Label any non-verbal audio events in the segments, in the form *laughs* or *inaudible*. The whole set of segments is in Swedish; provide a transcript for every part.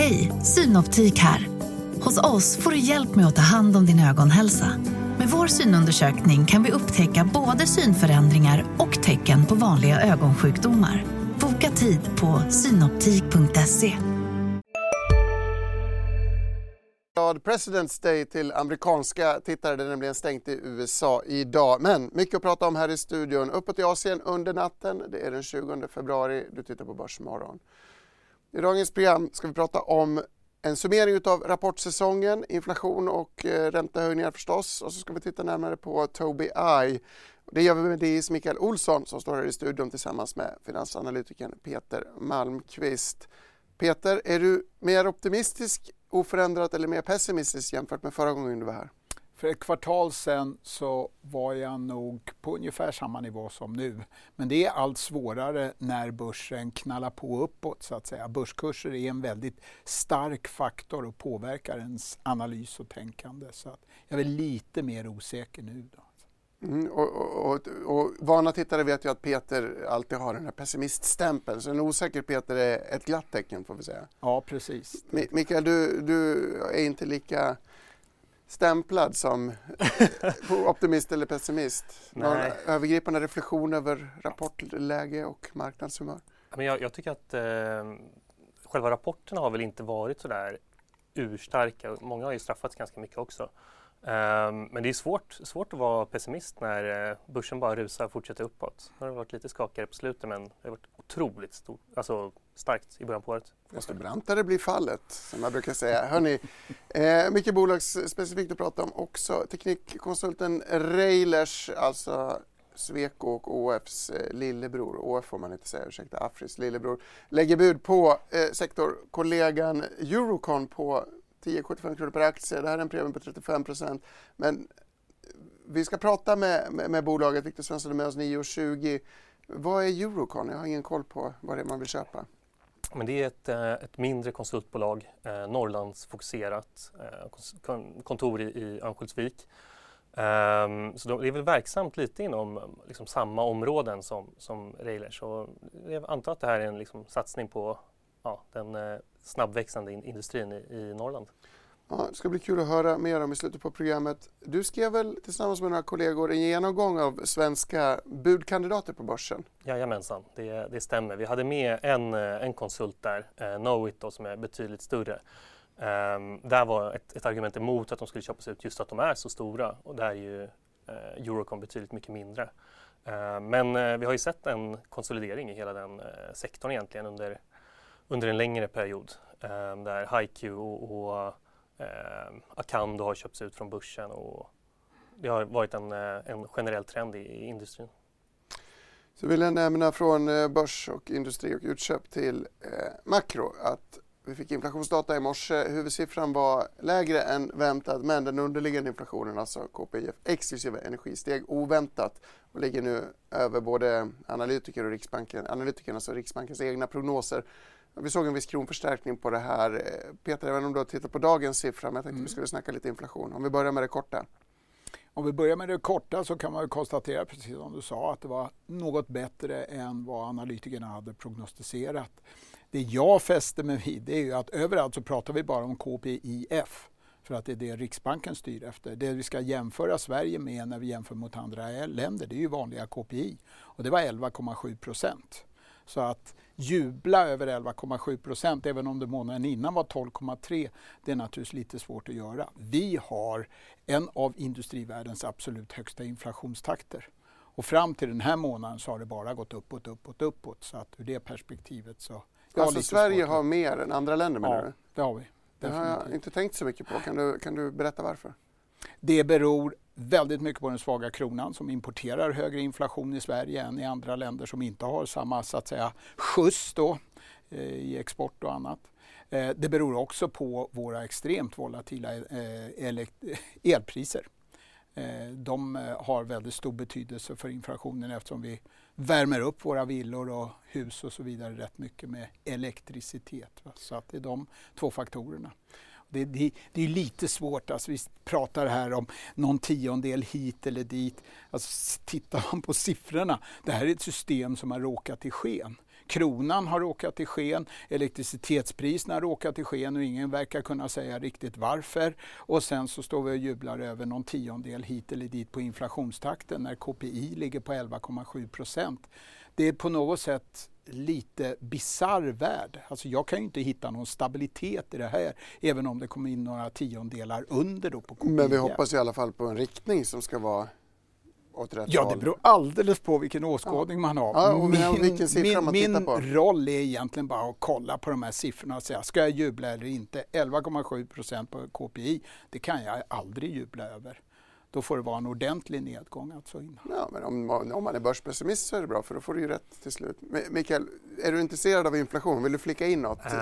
Hej, Synoptik här. Hos oss får du hjälp med att ta hand om din ögonhälsa. Med vår synundersökning kan vi upptäcka både synförändringar och tecken på vanliga ögonsjukdomar. Boka tid på synoptik.se. President's Day till amerikanska tittare. Det är nämligen stängt i USA idag. Men mycket att prata om här i studion. Uppåt i Asien under natten. Det är den 20 februari. Du tittar på Börsmorgon. I dagens program ska vi prata om en summering av rapportsäsongen, inflation och eh, räntehöjningar förstås. Och så ska vi titta närmare på Tobii Eye. Det gör vi med DIs Mikael Olsson som står här i studion tillsammans med finansanalytikern Peter Malmqvist. Peter, är du mer optimistisk oförändrat eller mer pessimistisk jämfört med förra gången du var här? För ett kvartal sen så var jag nog på ungefär samma nivå som nu. Men det är allt svårare när börsen knallar på uppåt så att säga. Börskurser är en väldigt stark faktor och påverkar ens analys och tänkande. Så att jag är lite mer osäker nu. Då. Mm, och, och, och, vana tittare vet ju att Peter alltid har den här pessimiststämpeln, så en osäker Peter är ett glatt tecken får vi säga. Ja, precis. Mikael, du, du är inte lika stämplad som *laughs* optimist eller pessimist? Någon Nej. övergripande reflektion över rapportläge och marknadshumör? Men jag, jag tycker att eh, själva rapporterna har väl inte varit så där urstarka. Många har ju straffats ganska mycket också. Um, men det är svårt, svårt att vara pessimist när eh, börsen bara rusar och fortsätter uppåt. Nu har det varit lite skakigare på slutet men det har varit otroligt stort, alltså starkt i början på året. Desto brantare blir fallet, som jag brukar säga. Hörrni, eh, mycket bolagsspecifikt eh, att prata om också. Teknikkonsulten Railers, alltså Sweco och ÅFs eh, lillebror, ÅF får man inte säga, ursäkta, Afris lillebror, lägger bud på eh, sektorkollegan Eurocon på 10,75 kronor per aktie. Det här är en premie på 35 procent. Men vi ska prata med, med, med bolaget. Viktor Svensson är med oss 9.20. Vad är Eurocon? Jag har ingen koll på vad det är man vill köpa. Men det är ett, eh, ett mindre konsultbolag, eh, Norrlandsfokuserat, eh, kontor i, i Örnsköldsvik. Um, så de, det är väl verksamt lite inom liksom, samma områden som, som Railers. Så jag antar att det här är en liksom, satsning på ja, den eh, snabbväxande in industrin i, i Norrland. Ja, det ska bli kul att höra mer om i slutet på programmet. Du skrev väl tillsammans med några kollegor en genomgång av svenska budkandidater på börsen? Jajamensan, det, det stämmer. Vi hade med en, eh, en konsult där, eh, Knowit, då, som är betydligt större. Um, där var ett, ett, argument emot att de skulle köpas ut just att de är så stora och där är ju uh, Eurocom betydligt mycket mindre. Uh, men uh, vi har ju sett en konsolidering i hela den uh, sektorn egentligen under under en längre period eh, där HiQ och, och eh, Acando har köpts ut från börsen och det har varit en, eh, en generell trend i, i industrin. Så vill jag nämna från eh, börs och industri och utköp till eh, makro att vi fick inflationsdata i morse. Huvudsiffran var lägre än väntat men den underliggande inflationen, alltså KPIF exklusive energi, steg oväntat och ligger nu över både analytiker och Riksbanken, analytikernas och Riksbankens egna prognoser. Vi såg en viss kronförstärkning på det här. Eh, Peter, även om du har tittat på dagens siffra, men jag tänkte mm. vi skulle snacka lite inflation. Om vi börjar med det korta. Om vi börjar med det korta så kan man konstatera, precis som du sa, att det var något bättre än vad analytikerna hade prognostiserat. Det jag fäster mig vid är ju att överallt så pratar vi bara om KPIF för att det är det Riksbanken styr efter. Det vi ska jämföra Sverige med när vi jämför mot andra länder det är ju vanliga KPI och det var 11,7 procent. Så att jubla över 11,7 procent, även om det månaden innan var 12,3, det är naturligtvis lite svårt att göra. Vi har en av industrivärldens absolut högsta inflationstakter. Och fram till den här månaden så har det bara gått uppåt, uppåt, uppåt. Så att ur det perspektivet så... Alltså Sverige har mer än andra länder menar ja, du? det har vi. Det har jag inte tänkt så mycket på. Kan du, kan du berätta varför? Det beror väldigt mycket på den svaga kronan som importerar högre inflation i Sverige än i andra länder som inte har samma så att säga, skjuts då, eh, i export och annat. Eh, det beror också på våra extremt volatila eh, *laughs* elpriser. Eh, de eh, har väldigt stor betydelse för inflationen eftersom vi värmer upp våra villor och hus och så vidare rätt mycket med elektricitet. Så att det är de två faktorerna. Det, det, det, är lite svårt, alltså vi pratar här om någon tiondel hit eller dit. Alltså, tittar man på siffrorna, det här är ett system som har råkat i sken. kronan har råkat i sken, elektricitetspriserna har råkat i sken och ingen verkar kunna säga riktigt varför. Och sen så står vi och jublar över någon tiondel hit eller dit på inflationstakten när KPI ligger på 11,7 procent. Det är på något sätt lite bizarr värld. Alltså jag kan ju inte hitta någon stabilitet i det här, även om det kommer in några tiondelar under då på KPI. Men vi hoppas i alla fall på en riktning som ska vara åt rätt Ja, det beror alldeles på vilken åskådning ja. man har. Ja, och min siffra man min roll är egentligen bara att kolla på de här siffrorna och säga, ska jag jubla eller inte? 11,7 procent på KPI, det kan jag aldrig jubla över då får det vara en ordentlig nedgång. Alltså Ja, men om, om man är börspessimist så är det bra för då får du ju rätt till slut. Mikael, är du intresserad av inflation? Vill du flika in något? Uh,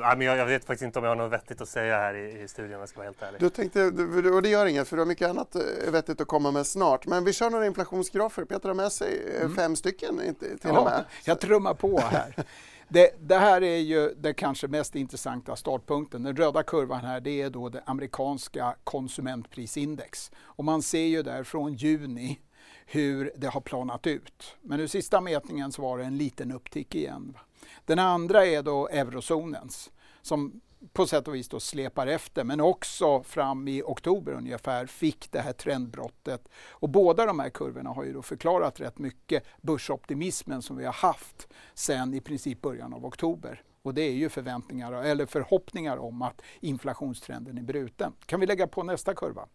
men jag, jag, vet faktiskt inte om jag har något vettigt att säga här i, i studion om jag ska vara helt ärlig. Du tänkte, och det gör inget för du har mycket annat eh, vettigt att komma med snart. Men vi kör några inflationsgrafer. Peter har med sig eh, mm. fem stycken till ja, och med. Jag trummar på här. *laughs* Det, det, här är ju den kanske mest intressanta startpunkten. Den röda kurvan här det är då det amerikanska konsumentprisindex. Och man ser ju där från juni hur det har planat ut. Men i sista mätningen så var det en liten upptick igen. Den andra är då eurozonens som på sätt och vis då släpar efter men också fram i oktober ungefär fick det här trendbrottet. Och båda de här kurvorna har ju då förklarat rätt mycket börsoptimismen som vi har haft sedan i princip början av oktober. Och det är ju förväntningar eller förhoppningar om att inflationstrenden är bruten. Kan vi lägga på nästa kurva?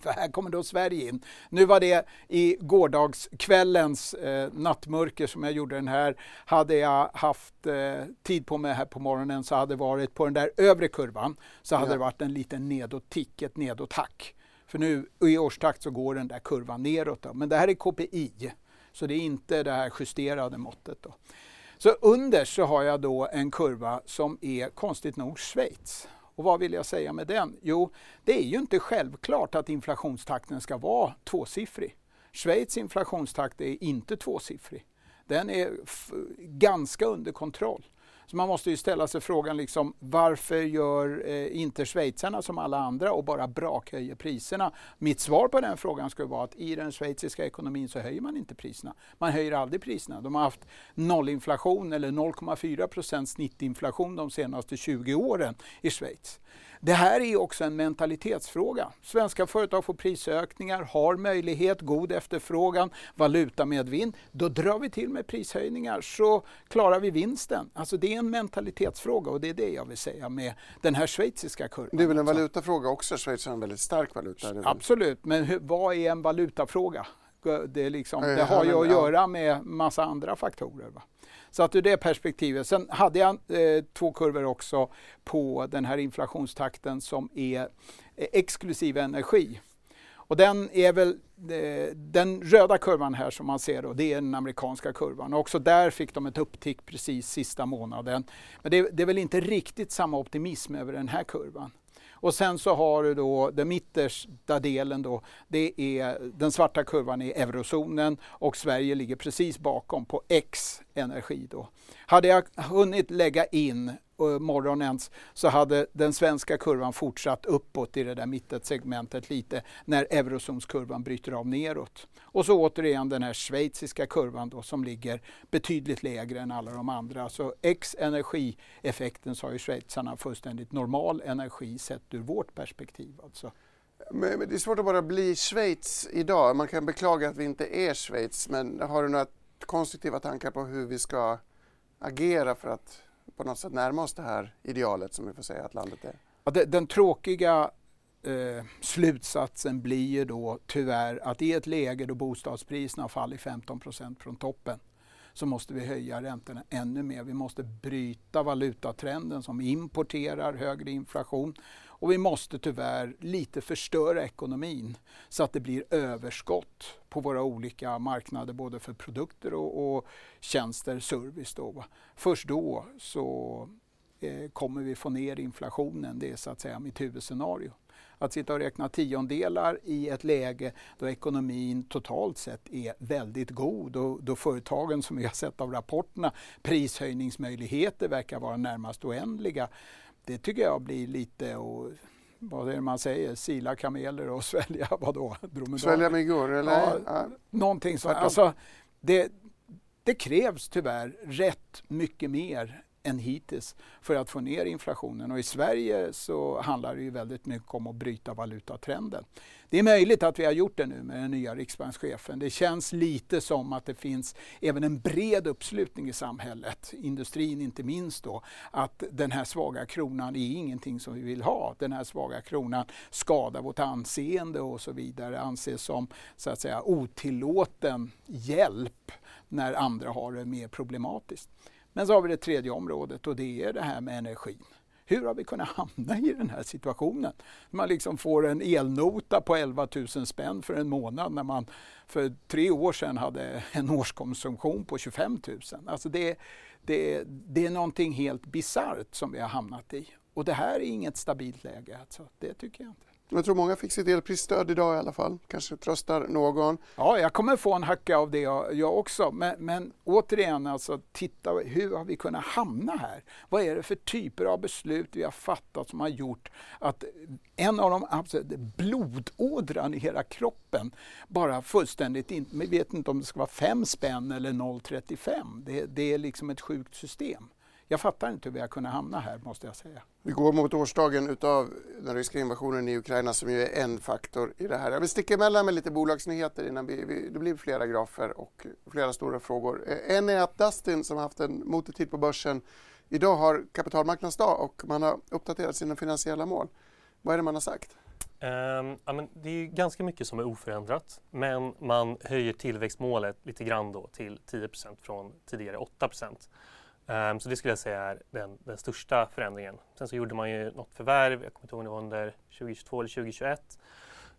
*laughs* För här kommer då Sverige in. Nu var det i gårdagskvällens eh, nattmörker som jag gjorde den här. Hade jag haft eh, tid på mig här på morgonen så hade det varit på den där övre kurvan så hade ja. det varit en liten nedåt-tick, ett nedåt-hack. För nu i årstakt så går den där kurvan neråt. Då. Men det här är KPI, så det är inte det här justerade måttet. Då. Så under så har jag då en kurva som är konstigt nog Schweiz. Och vad vill jag säga med den? Jo, det är ju inte självklart att inflationstakten ska vara tvåsiffrig. Schweiz inflationstakt är inte tvåsiffrig. Den är ganska under kontroll. Så man måste ju ställa sig frågan liksom, varför gör eh, inte schweizarna som alla andra och bara brakhöjer priserna? Mitt svar på den frågan skulle vara att i den schweiziska ekonomin så höjer man inte priserna. Man höjer aldrig priserna. De har haft nollinflation eller 0,4 procents snittinflation de senaste 20 åren i Schweiz. Det här är också en mentalitetsfråga. Svenska företag får prisökningar, har möjlighet, god efterfrågan, valutamedvind. Då drar vi till med prishöjningar så klarar vi vinsten. Alltså det är en mentalitetsfråga och det är det jag vill säga med den här schweiziska kurvan. Det är väl en valutafråga också? Schweiz har en väldigt stark valuta. Absolut, men hur, vad är en valutafråga? Det, liksom, det har ju att göra med massa andra faktorer. Va? Så att ur det perspektivet. Sen hade jag eh, två kurvor också på den här inflationstakten som är eh, exklusiv energi. Och den är väl eh, den röda kurvan här som man ser då, det är den amerikanska kurvan. Och också där fick de ett upptick precis sista månaden. Men det, det är väl inte riktigt samma optimism över den här kurvan. Och sen så har du då den mittersta delen då, det är den svarta kurvan i eurozonen och Sverige ligger precis bakom på X energi då. Hade jag hunnit lägga in eh, morgonens så hade den svenska kurvan fortsatt uppåt i det där mittensegmentet lite när eurozonskurvan bryter av neråt. Och så återigen den här schweiziska kurvan då som ligger betydligt lägre än alla de andra. Så X energieffekten så har ju schweizarna fullständigt normal energi sett ur vårt perspektiv. Alltså. Men, men det är svårt att bara bli Schweiz idag. Man kan beklaga att vi inte är Schweiz men har du några konstruktiva tankar på hur vi ska agera för att på något sätt närma oss det här idealet som vi får säga att landet är? Ja, det, den tråkiga eh, slutsatsen blir ju då tyvärr att i ett läge då bostadspriserna har fallit 15% från toppen så måste vi höja räntorna ännu mer. Vi måste bryta valutatrenden som importerar högre inflation och vi måste tyvärr lite förstöra ekonomin så att det blir överskott på våra olika marknader både för produkter och, och tjänster, service. Då. Först då så eh, kommer vi få ner inflationen. Det är så att säga mitt huvudscenario. Att sitta och räkna tiondelar i ett läge då ekonomin totalt sett är väldigt god och då företagen som vi har sett av rapporterna prishöjningsmöjligheter verkar vara närmast oändliga det tycker jag blir lite och vad är det man säger, sila kameler och *laughs* svälja vadå? Dromedar. Svälja myggor eller? Ja, Någonting sånt. Alltså, det det krävs tyvärr rätt mycket mer än hittills för att få ner inflationen. Och I Sverige så handlar det ju väldigt mycket om att bryta valutatrenden. Det är möjligt att vi har gjort det nu med den nya riksbankschefen. Det känns lite som att det finns även en bred uppslutning i samhället, industrin inte minst då, att den här svaga kronan är ingenting som vi vill ha. Den här svaga kronan skadar vårt anseende och så vidare, anses som så att säga otillåten hjälp när andra har det mer problematiskt. Men så har vi det tredje området och det är det här med energin. Hur har vi kunnat hamna i den här situationen? Man liksom får en elnota på 11 000 spänn för en månad när man för tre år sedan hade en årskonsumtion på 25 000. Alltså det, det, det är någonting helt bisarrt som vi har hamnat i. Och det här är inget stabilt läge. Alltså. Det tycker jag inte. Jag tror många fick sitt elprisstöd idag i alla fall. Kanske tröstar någon. Ja, jag kommer få en hacka av det jag, också. Men, men, återigen, alltså, titta, hur har vi kunnat hamna här? Vad är det för typer av beslut vi har fattat som har gjort att en av de absolut blodådran i hela kroppen bara fullständigt inte... Vi vet inte om det ska vara 5 spänn eller 0,35. Det, det är liksom ett sjukt system jag fattar inte hur vi har kunnat hamna här måste jag säga. Vi går mot årsdagen utav den ryska invasionen i Ukraina som ju är en faktor i det här. Jag vill sticka emellan med lite bolagsnyheter innan vi, vi, det blir flera grafer och flera stora frågor. Eh, en är att Dustin som haft en motortid på börsen idag har kapitalmarknadsdag och man har uppdaterat sina finansiella mål. Vad är det man har sagt? Um, ja, men det är ganska mycket som är oförändrat men man höjer tillväxtmålet lite grann då till 10% från tidigare 8 Um, så det skulle jag säga är den, den, största förändringen. Sen så gjorde man ju något förvärv, jag kommer inte ihåg om det var under 2022 eller 2021,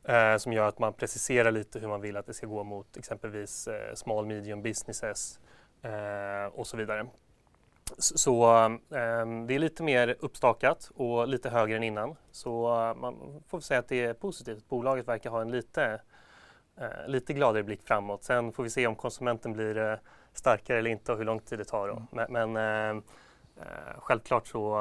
uh, eh, som gör att man preciserar lite hur man vill att det ska gå mot exempelvis uh, small medium businesses uh, och så vidare. Så, så um, det är lite mer uppstakat och lite högre än innan. Så man får säga att det är positivt. Bolaget verkar ha en lite, lite gladare blick framåt. Sen får vi se om konsumenten blir starkare eller inte och hur lång tid det tar. Då. Mm. Men, men eh, eh, självklart så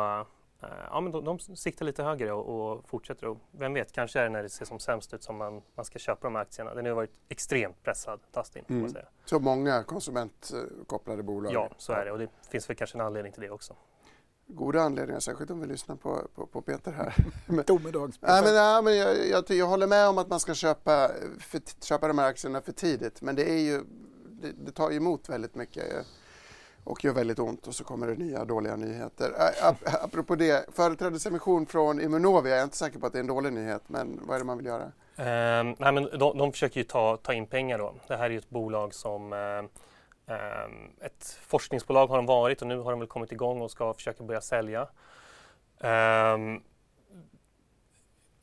eh, ja, men de, de siktar lite högre och, och fortsätter. Och vem vet, kanske är det när det ser som sämst ut som man, man ska köpa de här aktierna. Den har varit extremt pressad, Dustin. Mm. Man säga. Så många konsumentkopplade bolag? Ja, så är det och det finns väl kanske en anledning till det också goda anledningar, särskilt om vi lyssnar på, på, på Peter här. *laughs* Domedags. ja, men, ja, men jag, jag, jag, håller med om att man ska köpa, för, köpa de här aktierna för tidigt, men det är ju det, det tar emot väldigt mycket eh, och gör väldigt ont och så kommer det nya dåliga nyheter. apropå det, företrädesemission från Immunovia, jag är inte säker på att det är en dålig nyhet, men vad är det man vill göra? Eh, nej, men de, de försöker ju ta, ta in pengar då. Det här är ju ett bolag som eh, ehm, ett forskningsbolag har de varit och nu har de väl kommit igång och ska försöka börja sälja. Eh,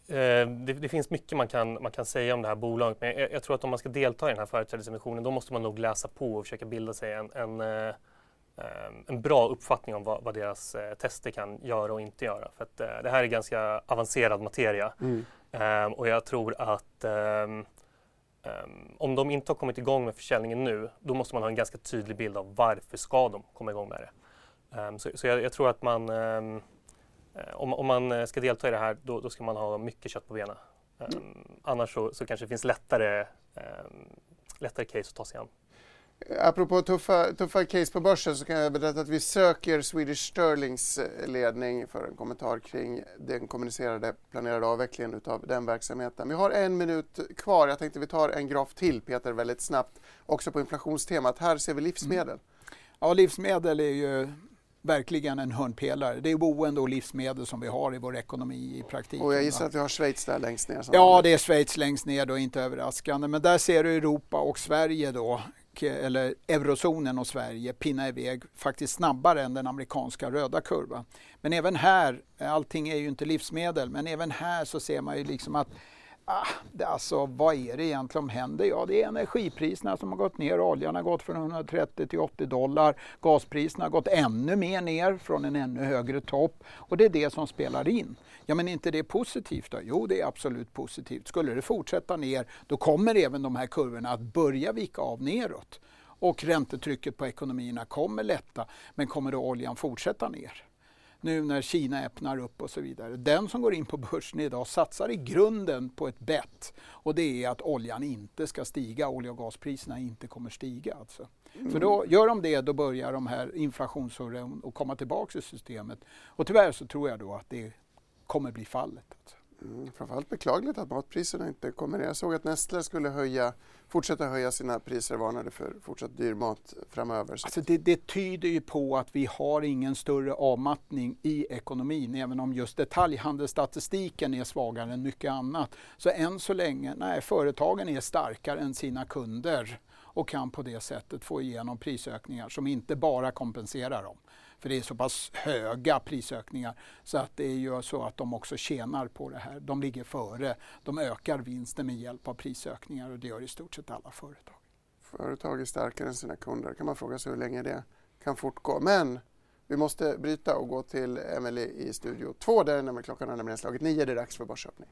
det, det, finns mycket man kan, man kan säga om det här bolaget men jag, jag tror att om man ska delta i den här företrädesemissionen då måste man nog läsa på och försöka bilda sig en, en, eh, en bra uppfattning om vad, vad, deras eh, tester kan göra och inte göra. För att, det här är ganska avancerad materia mm. um, och jag tror att um, um, om de inte har kommit igång med försäljningen nu då måste man ha en ganska tydlig bild av varför ska de komma igång med det. så, så jag, jag, tror att man Eh, om, om, man eh, ska delta i det här då, då ska man ha mycket kött på benen. Um, mm. Annars så, så, kanske det finns lättare, um, lättare case att ta sig an. Apropå tuffa, tuffa case på börsen så kan jag berätta att vi söker Swedish Sterlings eh, ledning för en kommentar kring den kommunicerade planerade avvecklingen av den verksamheten. Vi har en minut kvar. Jag tänkte vi tar en graf till Peter väldigt snabbt också på inflationstemat. Här ser vi livsmedel. Mm. Ja, livsmedel är ju verkligen en hörnpelare. Det är boende och livsmedel som vi har i vår ekonomi i praktiken. Och jag gissar att vi har Schweiz där längst ner. Ja, det är Schweiz längst ner då, inte överraskande. Men där ser du Europa och Sverige då, eller eurozonen och Sverige pinna iväg faktiskt snabbare än den amerikanska röda kurvan. Men även här, allting är ju inte livsmedel, men även här så ser man ju liksom att Ah, det alltså, vad är det egentligen som händer? Ja, det är energipriserna som har gått ner. Oljan har gått från 130 till 80 dollar. Gaspriserna har gått ännu mer ner från en ännu högre topp. Och det är det som spelar in. Ja, men är inte det positivt då? Jo, det är absolut positivt. Skulle det fortsätta ner, då kommer även de här kurvorna att börja vika av neråt. Och räntetrycket på ekonomierna kommer lätta, men kommer då oljan fortsätta ner? Nu när Kina öppnar upp och så vidare. Den som går in på börsen idag satsar i grunden på ett bett och det är att oljan inte ska stiga, olja och gaspriserna inte kommer stiga. Alltså. Mm. För då gör de det, då börjar de här inflationssurren att komma tillbaka i systemet. Och tyvärr så tror jag då att det kommer bli fallet. Alltså. Mm, framförallt beklagligt att matpriserna inte kommer ner. Jag såg att Nestlé skulle höja, fortsätta höja sina priser och varnade för fortsatt dyr mat framöver. Alltså det, det, tyder ju på att vi har ingen större avmattning i ekonomin, även om just detaljhandelsstatistiken är svagare än mycket annat. Så än så länge, nej, företagen är starkare än sina kunder och kan på det sättet få igenom prisökningar som inte bara kompenserar dem. För det är så pass höga prisökningar så att det är ju så att de också tjänar på det här. De ligger före. De ökar vinsten med hjälp av prisökningar och det gör i stort sett alla företag. Företag är starkare än sina kunder. kan man fråga sig hur länge det kan fortgå. Men vi måste bryta och gå till Emelie i studio 2 där klockan har nämligen slagit nio. Det är dags för börsöppning.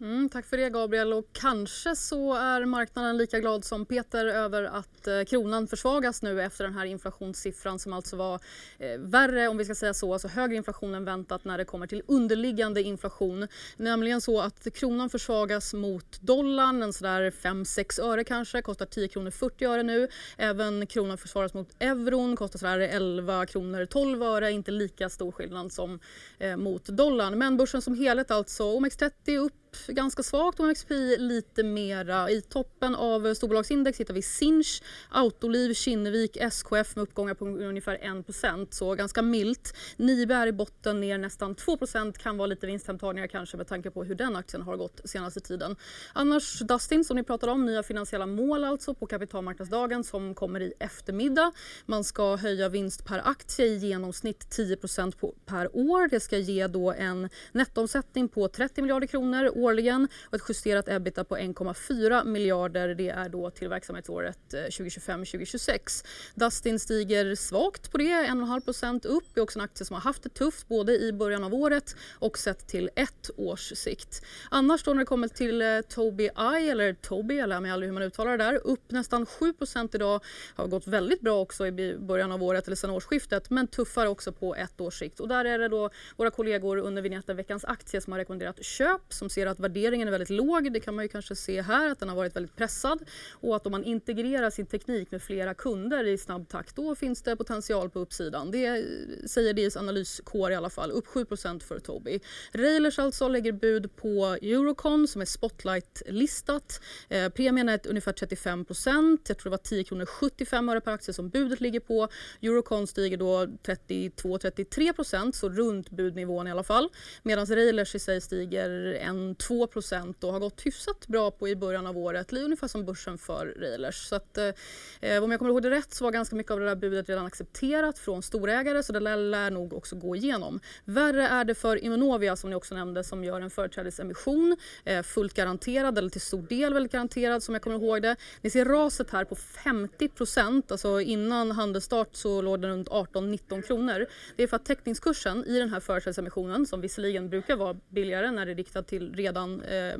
Mm, tack för det Gabriel och kanske så är marknaden lika glad som Peter över att eh, kronan försvagas nu efter den här inflationssiffran som alltså var eh, värre om vi ska säga så, alltså högre inflation än väntat när det kommer till underliggande inflation. Nämligen så att kronan försvagas mot dollarn, en sådär 5-6 öre kanske, kostar 10 kronor 40 öre nu. Även kronan försvaras mot euron, kostar sådär 11 kronor 12 öre, inte lika stor skillnad som eh, mot dollarn. Men börsen som helhet alltså, OMX30 upp ganska svagt OMXPI lite mera. I toppen av storbolagsindex hittar vi Sinch, Autoliv, Kinnevik, SKF med uppgångar på ungefär 1% så ganska milt. Nibe är i botten ner nästan 2% kan vara lite vinsthemtagningar kanske med tanke på hur den aktien har gått senaste tiden. Annars Dustin som ni pratade om, nya finansiella mål alltså på kapitalmarknadsdagen som kommer i eftermiddag. Man ska höja vinst per aktie i genomsnitt 10% per år. Det ska ge då en nettoomsättning på 30 miljarder kronor årligen och ett justerat ebita på 1,4 miljarder. Det är då till verksamhetsåret eh, 2025-2026. Dustin stiger svagt på det, 1,5% upp. Det är också en aktie som har haft det tufft både i början av året och sett till ett års sikt. Annars då när det kommer till eh, Tobii Eye, eller Tobii, jag lär mig aldrig hur man uttalar det där, upp nästan 7% idag. Har gått väldigt bra också i början av året eller sedan årsskiftet men tuffare också på ett års sikt. Och där är det då våra kollegor under vignetten Veckans aktie som har rekommenderat köp som ser att värderingen är väldigt låg. Det kan man ju kanske se här att den har varit väldigt pressad och att om man integrerar sin teknik med flera kunder i snabb takt då finns det potential på uppsidan. Det säger DIs analyskår i alla fall. Upp 7% för Tobii. Railers alltså lägger bud på Eurocon som är Spotlight-listat. Eh, premien är ungefär 35% Jag tror det var 10 kronor 75 öre per aktie som budet ligger på. Eurocon stiger då 32-33 så runt budnivån i alla fall. Medan Railers i sig stiger en 2% och har gått hyfsat bra på i början av året, ungefär som börsen för Railers. Så att, eh, om jag kommer ihåg det rätt så var ganska mycket av det där budet redan accepterat från storägare så det lär, lär nog också gå igenom. Värre är det för Immunovia som ni också nämnde som gör en företrädesemission, eh, fullt garanterad eller till stor del väldigt garanterad som jag kommer ihåg det. Ni ser raset här på 50% alltså innan handelsstart så låg den runt 18-19 kronor. Det är för att teckningskursen i den här företrädesemissionen som visserligen brukar vara billigare när det är riktat till redan eh,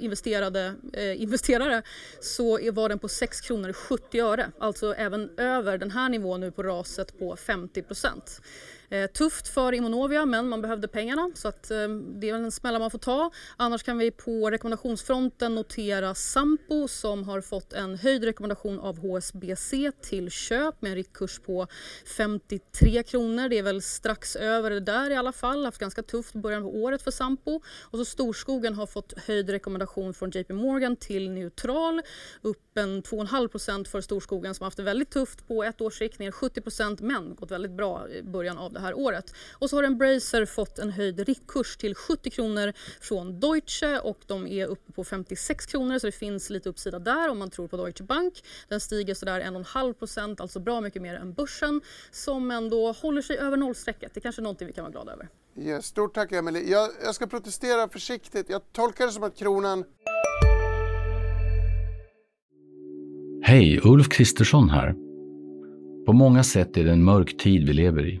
investerade eh, investerare så var den på 6 kronor 70 öre. Alltså även över den här nivån nu på raset på 50 procent. Eh, tufft för Immunovia men man behövde pengarna så att, eh, det är en smälla man får ta. Annars kan vi på rekommendationsfronten notera Sampo som har fått en höjd rekommendation av HSBC till köp med en riktkurs på 53 kronor. Det är väl strax över det där i alla fall. Haft ganska tufft början på året för Sampo. Och så Storskogen har fått höjd rekommendation från JP Morgan till neutral. Upp en 2,5% för Storskogen som haft det väldigt tufft på ett års sikt, ner 70% men gått väldigt bra i början av det det här året. Och så har Embracer fått en höjd riktkurs till 70 kronor från Deutsche och de är uppe på 56 kronor så det finns lite uppsida där om man tror på Deutsche Bank. Den stiger sådär 1,5 procent, alltså bra mycket mer än börsen som ändå håller sig över nollstrecket. Det är kanske är någonting vi kan vara glada över. Yes, stort tack Emelie. Jag, jag ska protestera försiktigt. Jag tolkar det som att kronan Hej, Ulf Kristersson här. På många sätt är det en mörk tid vi lever i.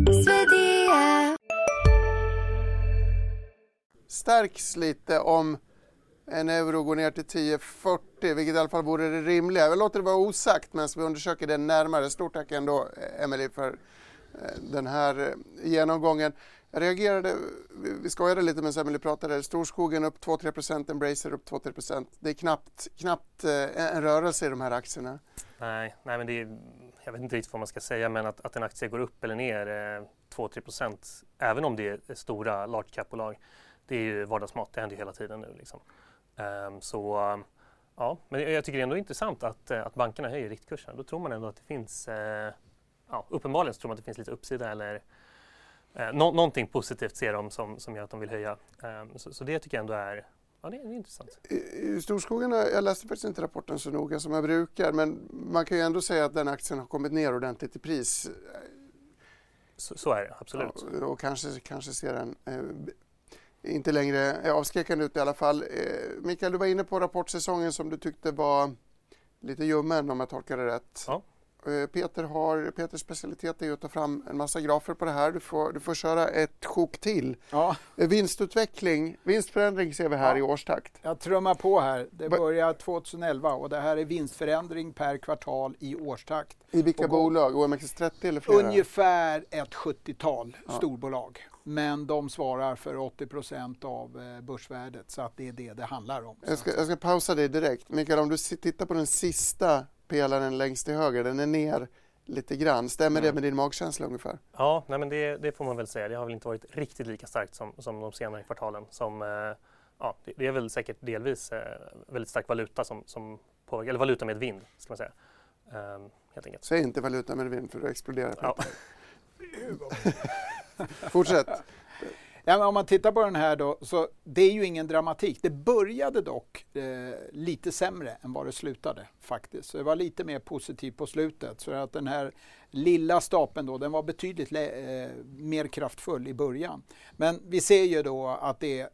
Stärks lite om en euro går ner till 10,40 vilket i alla fall vore det rimliga. Jag låter det vara osagt medan vi undersöker det närmare. Stort tack ändå Emelie för eh, den här eh, genomgången. Jag reagerade, vi skojade lite med Emelie pratade, Storskogen upp 2-3% Embracer upp 2-3% Det är knappt, knappt eh, en rörelse i de här aktierna. Nej, nej men det är, jag vet inte riktigt vad man ska säga men att, att en aktie går upp eller ner 2-3% även om det är stora large cap-bolag det är ju vardagsmat, det händer ju hela tiden nu. Liksom. Um, så ja, men jag tycker det är ändå intressant att, eh, att bankerna höjer riktkursen. Då tror man ändå att det finns, eh, ja, uppenbarligen så tror man att det finns lite uppsida eller eh, no någonting positivt ser de som, som gör att de vill höja. Um, så, så, det tycker jag ändå är Ja, det är, det är intressant. I, Storskogen, jag läste faktiskt inte rapporten så noga som jag brukar, men man kan ju ändå säga att den aktien har kommit ner ordentligt i pris. Så, så är det, absolut. Ja, och kanske, kanske ser en eh, inte längre avskräckande ut i alla fall. Eh, Mikael, du var inne på rapportsäsongen som du tyckte var lite ljummen om jag tolkar det rätt. Ja. Eh, Peter har, Peters specialitet är att ta fram en massa grafer på det här. Du får, du får köra ett sjok till. Ja. Eh, vinstutveckling, vinstförändring ser vi här ja. i årstakt. Jag trummar på här. Det börjar 2011 och det här är vinstförändring per kvartal i årstakt. I vilka bolag? OMXS30 eller flera? Ungefär ett 70-tal ja. storbolag men de svarar för 80 procent av eh, börsvärdet så att det är det det handlar om. Jag ska, jag ska pausa dig direkt. Mikael, om du tittar på den sista pelaren längst till höger, den är ner lite grann. Stämmer mm. det med din magkänsla ungefär? Ja, nej men det, det, får man väl säga. Det har väl inte varit riktigt lika starkt som, som de senare kvartalen. Som, eh, ja, det, det, är väl säkert delvis eh, väldigt stark valuta som, som påverkar, eller valuta med vind ska man säga. Um, helt enkelt. Säg inte valuta med vind för då exploderar ja. *laughs* Fortsätt. Ja, om man tittar på den här då, så det är ju ingen dramatik. Det började dock eh, lite sämre än vad det slutade faktiskt. Så det var lite mer positivt på slutet. Så att den här lilla stapeln då, den var betydligt eh, mer kraftfull i början. Men vi ser ju då att det är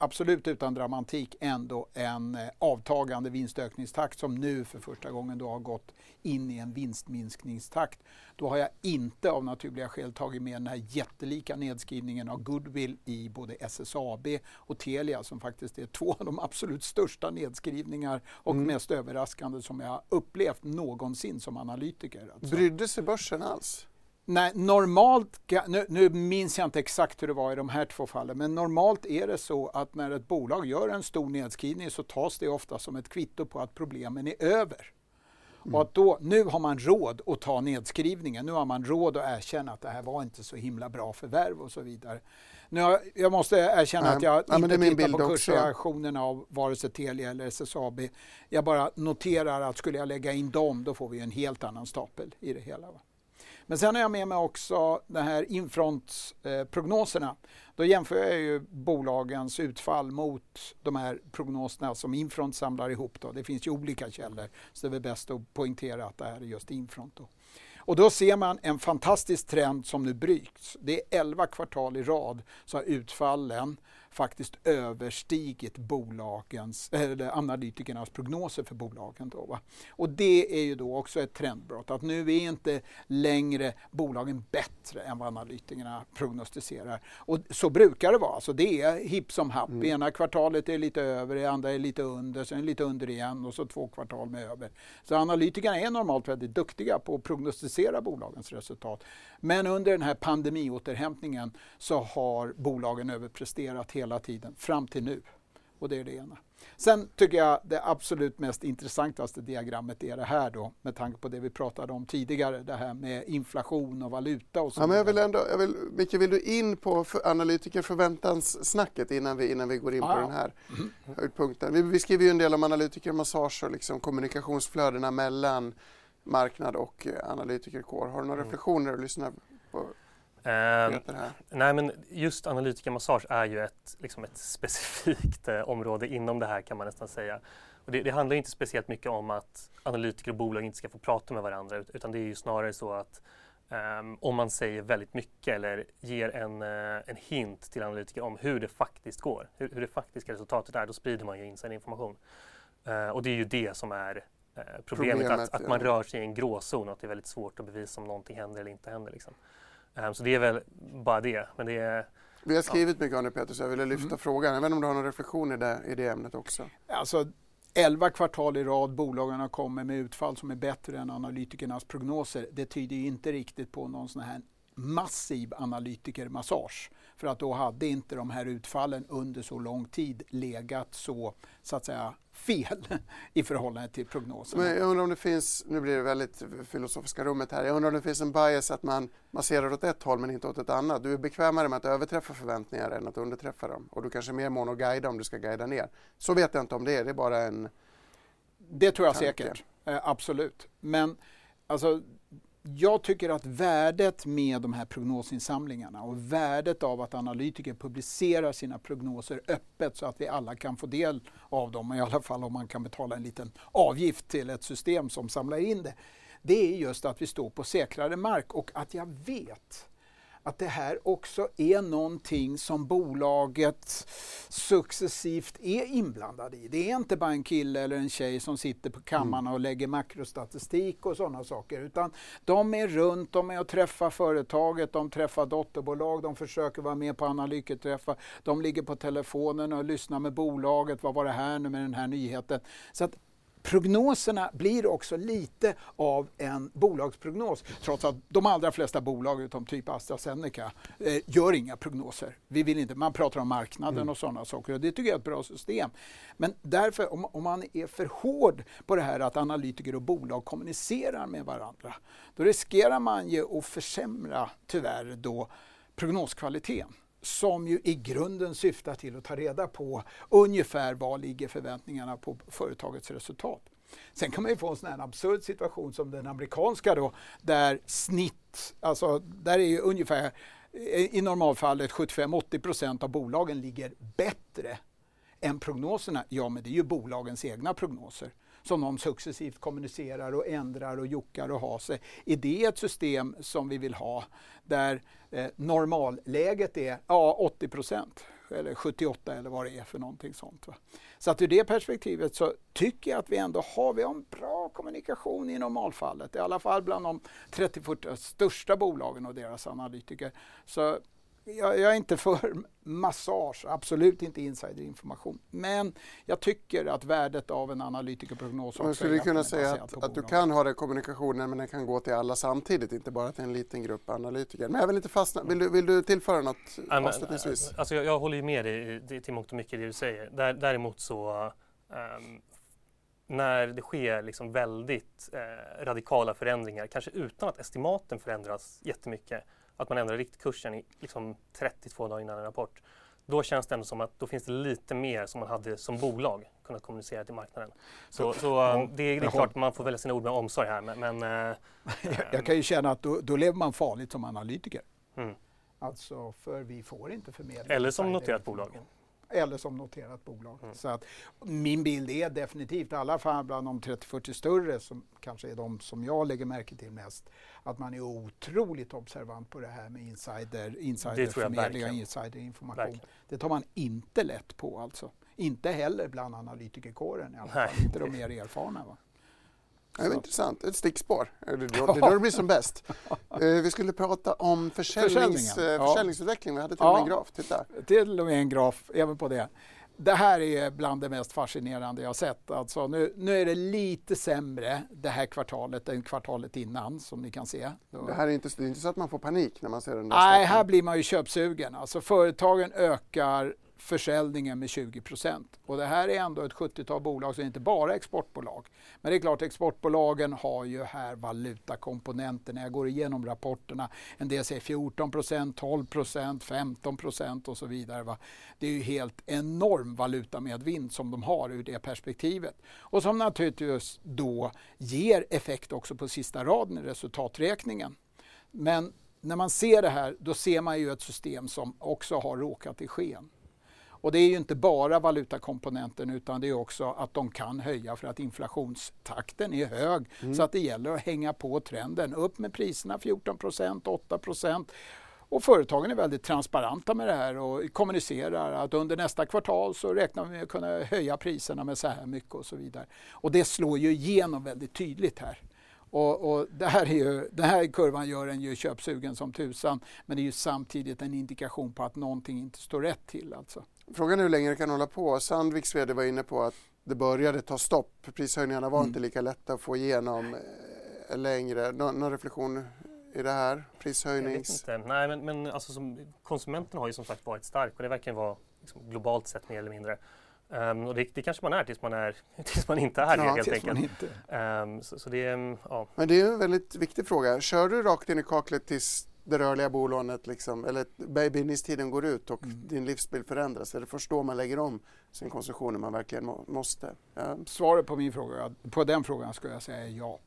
absolut utan dramatik ändå en eh, avtagande vinstökningstakt som nu för första gången då har gått in i en vinstminskningstakt. Då har jag inte av naturliga skäl tagit med den här jättelika nedskrivningen av goodwill i både SSAB och Telia som faktiskt är två av de absolut största nedskrivningar och mm. mest överraskande som jag upplevt någonsin som analytiker. Alltså. Brydde sig börsen alls? Nej, normalt, nu, nu, minns jag inte exakt hur det var i de här två fallen, men normalt är det så att när ett bolag gör en stor nedskrivning så tas det ofta som ett kvitto på att problemen är över. Mm. Och att då, nu har man råd att ta nedskrivningen, nu har man råd att erkänna att det här var inte så himla bra förvärv och så vidare. Nu har, jag måste erkänna Nej. att jag ja, inte tittar på kursreaktionerna av vare sig Telia eller SSAB. Jag bara noterar att skulle jag lägga in dem, då får vi en helt annan stapel i det hela. Va? Men sen har jag med mig också de här infront-prognoserna. Då jämför jag ju bolagens utfall mot de här prognoserna som Infront samlar ihop. Då. Det finns ju olika källor, så det är bäst att poängtera att det här är just Infront. Då. Och då ser man en fantastisk trend som nu bryts. Det är 11 kvartal i rad så har utfallen faktiskt överstigit bolagens, eller analytikernas prognoser för bolagen. Då, va? Och det är ju då också ett trendbrott, att nu är inte längre bolagen bättre än vad analytikerna prognostiserar. Och så brukar det vara, alltså det är hipp som happ. Mm. Ena kvartalet är lite över, det andra är lite under, sen lite under igen och så två kvartal med över. Så analytikerna är normalt väldigt duktiga på att prognostisera bolagens resultat. Men under den här pandemiåterhämtningen så har bolagen överpresterat hela tiden fram till nu. Och det är det ena. Sen tycker jag det absolut mest intressantaste diagrammet är det här då med tanke på det vi pratade om tidigare, det här med inflation och valuta och så ja, men jag vill ändå, jag vill, Micke, vill du in på för analytikerförväntanssnacket innan vi, innan vi går in ja. på den här mm. höjdpunkten? Vi, vi skriver ju en del om analytikermassage och liksom kommunikationsflödena mellan marknad och analytikerkår. Har du några mm. reflektioner och lyssnar på? Uh, nej men just analytikermassage är ju ett, liksom ett specifikt eh, område inom det här kan man nästan säga. Och det, det, handlar inte speciellt mycket om att analytiker och bolag inte ska få prata med varandra utan det är ju snarare så att Um, om man säger väldigt mycket eller ger en, uh, en hint till analytiker om hur det faktiskt går, hur, hur det faktiska resultatet är, då sprider man ju insiderinformation. Uh, och det är ju det som är uh, problemet, problemet, att, att man rör sig i en gråzon och att det är väldigt svårt att bevisa om någonting händer eller inte händer. Liksom. Um, så det är väl bara det. Men det är, vi har skrivit ja. mycket om det Peter, så jag ville lyfta mm. frågan. Jag vet inte om du har någon reflektion i det, i det ämnet också? Alltså, 11 kvartal i rad bolagen har kommit med utfall som är bättre än analytikernas prognoser. Det tyder inte riktigt på någon sån här massiv analytikermassage. För att då hade inte de här utfallen under så lång tid legat så, så att säga, fel *laughs* i förhållande till prognoserna. Men jag undrar om det finns, nu blir det väldigt filosofiska rummet här, jag undrar om det finns en bias att man masserar åt ett håll men inte åt ett annat. Du är bekvämare med att överträffa förväntningar än att underträffa dem och du kanske är mer mån att guida om du ska guida ner. Så vet jag inte om det är, det är bara en Det tror jag tanke. säkert, eh, absolut. Men alltså jag tycker att värdet med de här prognosinsamlingarna och värdet av att analytiker publicerar sina prognoser öppet så att vi alla kan få del av dem, i alla fall om man kan betala en liten avgift till ett system som samlar in det. Det är just att vi står på säkrare mark och att jag vet att det här också är någonting som bolaget successivt är inblandad i. Det är inte bara en kille eller en tjej som sitter på kammaren och lägger makrostatistik och sådana saker, utan de är runt, de är och träffar företaget, de träffar dotterbolag, de försöker vara med på analytikerträffar, de ligger på telefonen och lyssnar med bolaget, vad var det här nu med den här nyheten? Så att prognoserna blir också lite av en bolagsprognos trots att de allra flesta bolag utom typ AstraZeneca eh, gör inga prognoser. Vi vill inte, man pratar om marknaden mm. och sådana saker och det tycker jag är ett bra system. Men därför, om, om, man är för hård på det här att analytiker och bolag kommunicerar med varandra, då riskerar man ju att försämra, tyvärr, då prognoskvaliteten som ju i grunden syftar till att ta reda på ungefär vad ligger förväntningarna på företagets resultat. Sen kan man ju få en sån här absurd situation som den amerikanska då, där snitt, alltså där är ju ungefär i normalfallet 75-80% av bolagen ligger bättre än prognoserna. Ja, men det är ju bolagens egna prognoser som de successivt kommunicerar och ändrar och jockar och har sig. Är det ett system som vi vill ha där eh, normalläget är ja, 80 procent eller 78 eller vad det är för någonting sånt. Va? Så att ur det perspektivet så tycker jag att vi ändå har, vi har en bra kommunikation i normalfallet, i alla fall bland de 30-40 största bolagen och deras analytiker. Så jag, jag, är inte för massage, absolut inte insiderinformation. Men jag tycker att värdet av en analytikerprognos Man skulle kunna säga att, att du kan ha den kommunikationen men den kan gå till alla samtidigt, inte bara till en liten grupp analytiker. Men jag vill inte fastna, vill du, vill du tillföra något ja, avslutningsvis? Alltså jag, jag håller ju med dig till mångt och mycket det du säger. Där, däremot så um, när det sker liksom väldigt eh, radikala förändringar, kanske utan att estimaten förändras jättemycket, att man ändrar riktkursen i liksom 32 dagar innan en rapport. Då känns det ändå som att då finns det lite mer som man hade som bolag kunnat kommunicera till marknaden. Så, så ja, det, är, det är klart man får välja sina ord med omsorg här. Men, men äh, *laughs* jag kan ju känna att då, då lever man farligt som analytiker. Mm. Alltså, för vi får inte förmedla. Eller som noterat bolag eller som noterat bolag. Mm. Så att, min bild är definitivt, i alla fall bland de 30-40 större som kanske är de som jag lägger märke till mest, att man är otroligt observant på det här med insider, insiderförmedling och insiderinformation. Det tar man inte lätt på alltså. Inte heller bland analytikerkåren i alla fall, inte de mer erfarna. Va? Det var intressant. Ett stickspår. Det är då det blir som bäst. *laughs* Eh, vi skulle prata om försäljnings, ja. försäljningsutveckling. Vi hade till och med en graf. Titta. Till och med en graf även på det. Det här är bland det mest fascinerande jag sett. Alltså nu, nu är det lite sämre det här kvartalet än kvartalet innan som ni kan se. Det här är inte, det är inte så att man får panik när man ser den där Nej, här blir man ju köpsugen. Alltså företagen ökar försäljningen med 20 procent. Och det här är ändå ett 70-tal bolag, så det är inte bara exportbolag. Men det är klart, exportbolagen har ju här valutakomponenter. När jag går igenom rapporterna, en del säger 14 procent, 12 procent, 15 procent och så vidare. Va? Det är ju helt enorm valutamedvind som de har ur det perspektivet. Och som naturligtvis då ger effekt också på sista raden i resultaträkningen. Men när man ser det här, då ser man ju ett system som också har råkat i sken. Och det är ju inte bara valutakomponenten utan det är också att de kan höja för att inflationstakten är hög. Mm. Så att det gäller att hänga på trenden. Upp med priserna 14% 8 och företagen är väldigt transparenta med det här och kommunicerar att under nästa kvartal så räknar vi med att kunna höja priserna med så här mycket och så vidare. Och det slår ju igenom väldigt tydligt här. Och, och det här är ju, den här kurvan gör en ju köpsugen som tusan men det är ju samtidigt en indikation på att någonting inte står rätt till. Alltså. Frågan är hur länge det kan hålla på. Sandviks vd var inne på att det började ta stopp. Prishöjningarna var mm. inte lika lätta att få igenom eh, längre. Nå någon reflektion i det här? Prishöjnings... Jag vet inte. Nej, men, men alltså, som, konsumenten har ju som sagt varit stark och det verkar vara liksom, globalt sett mer eller mindre. Um, och det, det, kanske man är tills man, är, *laughs* tills man inte är det ja, helt enkelt. Um, så, så, det, ja. Men det är en väldigt viktig fråga. Kör du rakt in i kaklet tills det rörliga bolånet, liksom, eller babynistiden går ut och mm. din livsbild förändras? Är det först då man lägger om sin konsumtion när man verkligen må, måste? Ja. Svaret på, min fråga, på den frågan skulle jag säga ja.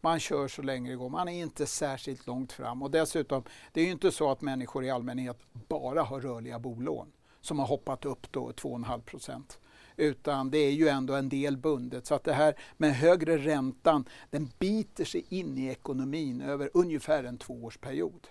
Man kör så länge det går. Man är inte särskilt långt fram. Och dessutom, det är ju inte så att människor i allmänhet bara har rörliga bolån som har hoppat upp då 2,5 procent utan det är ju ändå en del bundet. Så att det här med högre räntan, den biter sig in i ekonomin över ungefär en tvåårsperiod.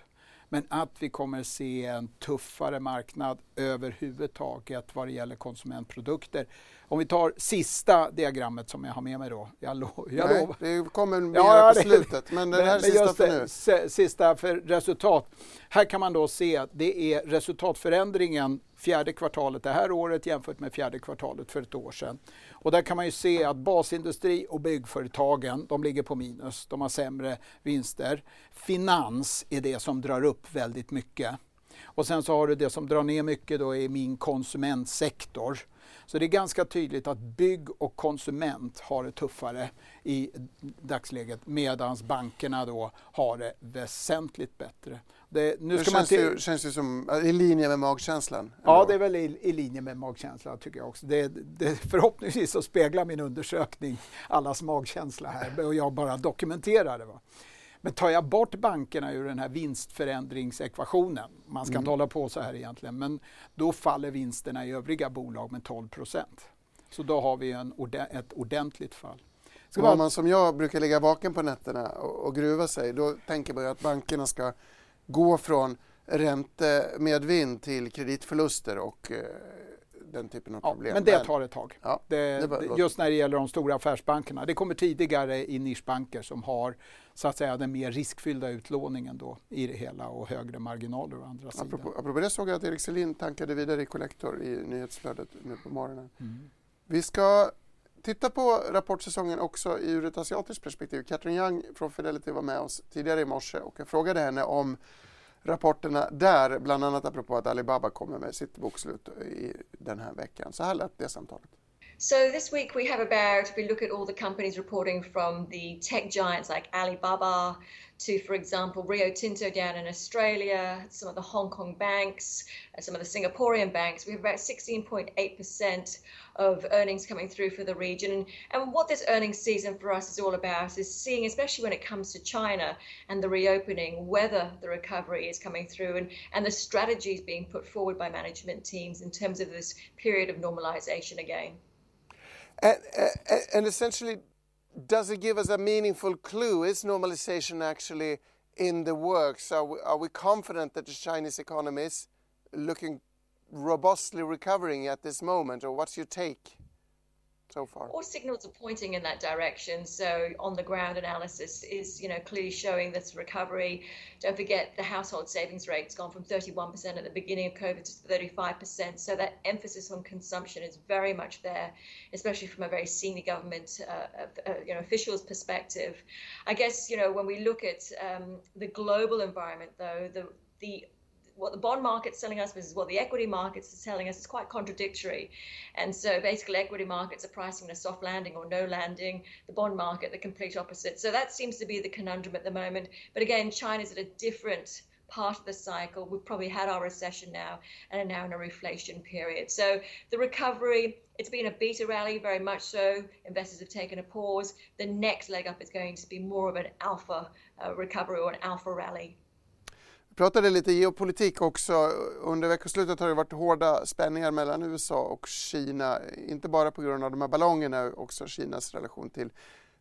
Men att vi kommer se en tuffare marknad överhuvudtaget vad det gäller konsumentprodukter. Om vi tar sista diagrammet som jag har med mig då. Jag, lo jag Nej, det kommer mer ja, på slutet, men det här är sista för nu. Sista för resultat. Här kan man då se att det är resultatförändringen fjärde kvartalet det här året jämfört med fjärde kvartalet för ett år sedan. Och där kan man ju se att basindustri och byggföretagen, de ligger på minus. De har sämre vinster. Finans är det som drar upp väldigt mycket. Och sen så har du det som drar ner mycket då är min konsumentsektor. Så det är ganska tydligt att bygg och konsument har det tuffare i dagsläget medan bankerna då har det väsentligt bättre. Det, nu det ska känns, man ju, känns ju som i linje med magkänslan. Ja, det är väl i, i linje med magkänslan tycker jag också. Det, det, förhoppningsvis så speglar min undersökning allas magkänsla här och jag bara dokumenterar det. Va? Men tar jag bort bankerna ur den här vinstförändringsekvationen, man ska mm. inte hålla på så här egentligen, men då faller vinsterna i övriga bolag med 12 procent. Så då har vi en, ett ordentligt fall. Ska man... som jag brukar ligga vaken på nätterna och, och gruva sig, då tänker man att bankerna ska gå från räntemedvind till kreditförluster och eh, den typen av problem. Ja, men det tar ett tag. Ja, det, det just när det gäller de stora affärsbankerna. Det kommer tidigare i nischbanker som har så att säga den mer riskfyllda utlåningen då i det hela och högre marginaler å andra sidan. Apropå, apropå det såg jag att Erik Selin tankade vidare i Collector i nyhetsflödet nu på morgonen. Mm. Vi ska titta på rapportsäsongen också ur ett asiatiskt perspektiv. Katrin Young från Fidelity var med oss tidigare i morse och jag frågade henne om rapporterna där, bland annat apropå att Alibaba kommer med sitt bokslut i den här veckan. Så här lät det samtalet. So this week we have about, if we look at all the companies reporting from the tech giants like Alibaba to, for example, Rio Tinto down in Australia, some of the Hong Kong banks, uh, some of the Singaporean banks. We have about 16.8% of earnings coming through for the region. And, and what this earnings season for us is all about is seeing, especially when it comes to China and the reopening, whether the recovery is coming through and, and the strategies being put forward by management teams in terms of this period of normalization again. And, and essentially, does it give us a meaningful clue? Is normalization actually in the works? Are we, are we confident that the Chinese economy is looking robustly recovering at this moment, or what's your take? So far? All signals are pointing in that direction. So on the ground analysis is, you know, clearly showing this recovery. Don't forget the household savings rate's gone from 31% at the beginning of COVID to 35%. So that emphasis on consumption is very much there, especially from a very senior government, uh, uh, you know, officials' perspective. I guess, you know, when we look at um, the global environment, though, the the what the bond market's telling us versus what the equity markets is telling us is quite contradictory. And so basically equity markets are pricing a soft landing or no landing, the bond market the complete opposite. So that seems to be the conundrum at the moment. But again, China's at a different part of the cycle. We've probably had our recession now and are now in a reflation period. So the recovery, it's been a beta rally, very much so. Investors have taken a pause. The next leg up is going to be more of an alpha uh, recovery or an alpha rally. Pratade lite geopolitik också. Under veckoslutet har det varit hårda spänningar mellan USA och Kina. Inte bara på grund av de här ballongerna, också Kinas relation till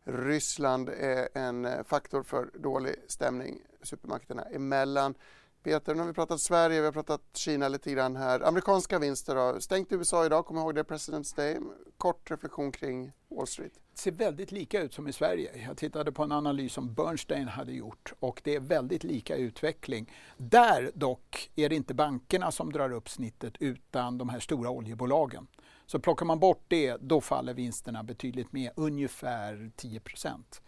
Ryssland är en faktor för dålig stämning supermakterna emellan. Peter, nu har vi pratat Sverige, vi har pratat Kina lite grann här. Amerikanska vinster då? Stängt i USA idag, kom ihåg det, President's Day. Kort reflektion kring Wall Street. Det ser väldigt lika ut som i Sverige. Jag tittade på en analys som Bernstein hade gjort och det är väldigt lika utveckling. Där dock är det inte bankerna som drar upp snittet utan de här stora oljebolagen. Så plockar man bort det, då faller vinsterna betydligt mer, ungefär 10 procent.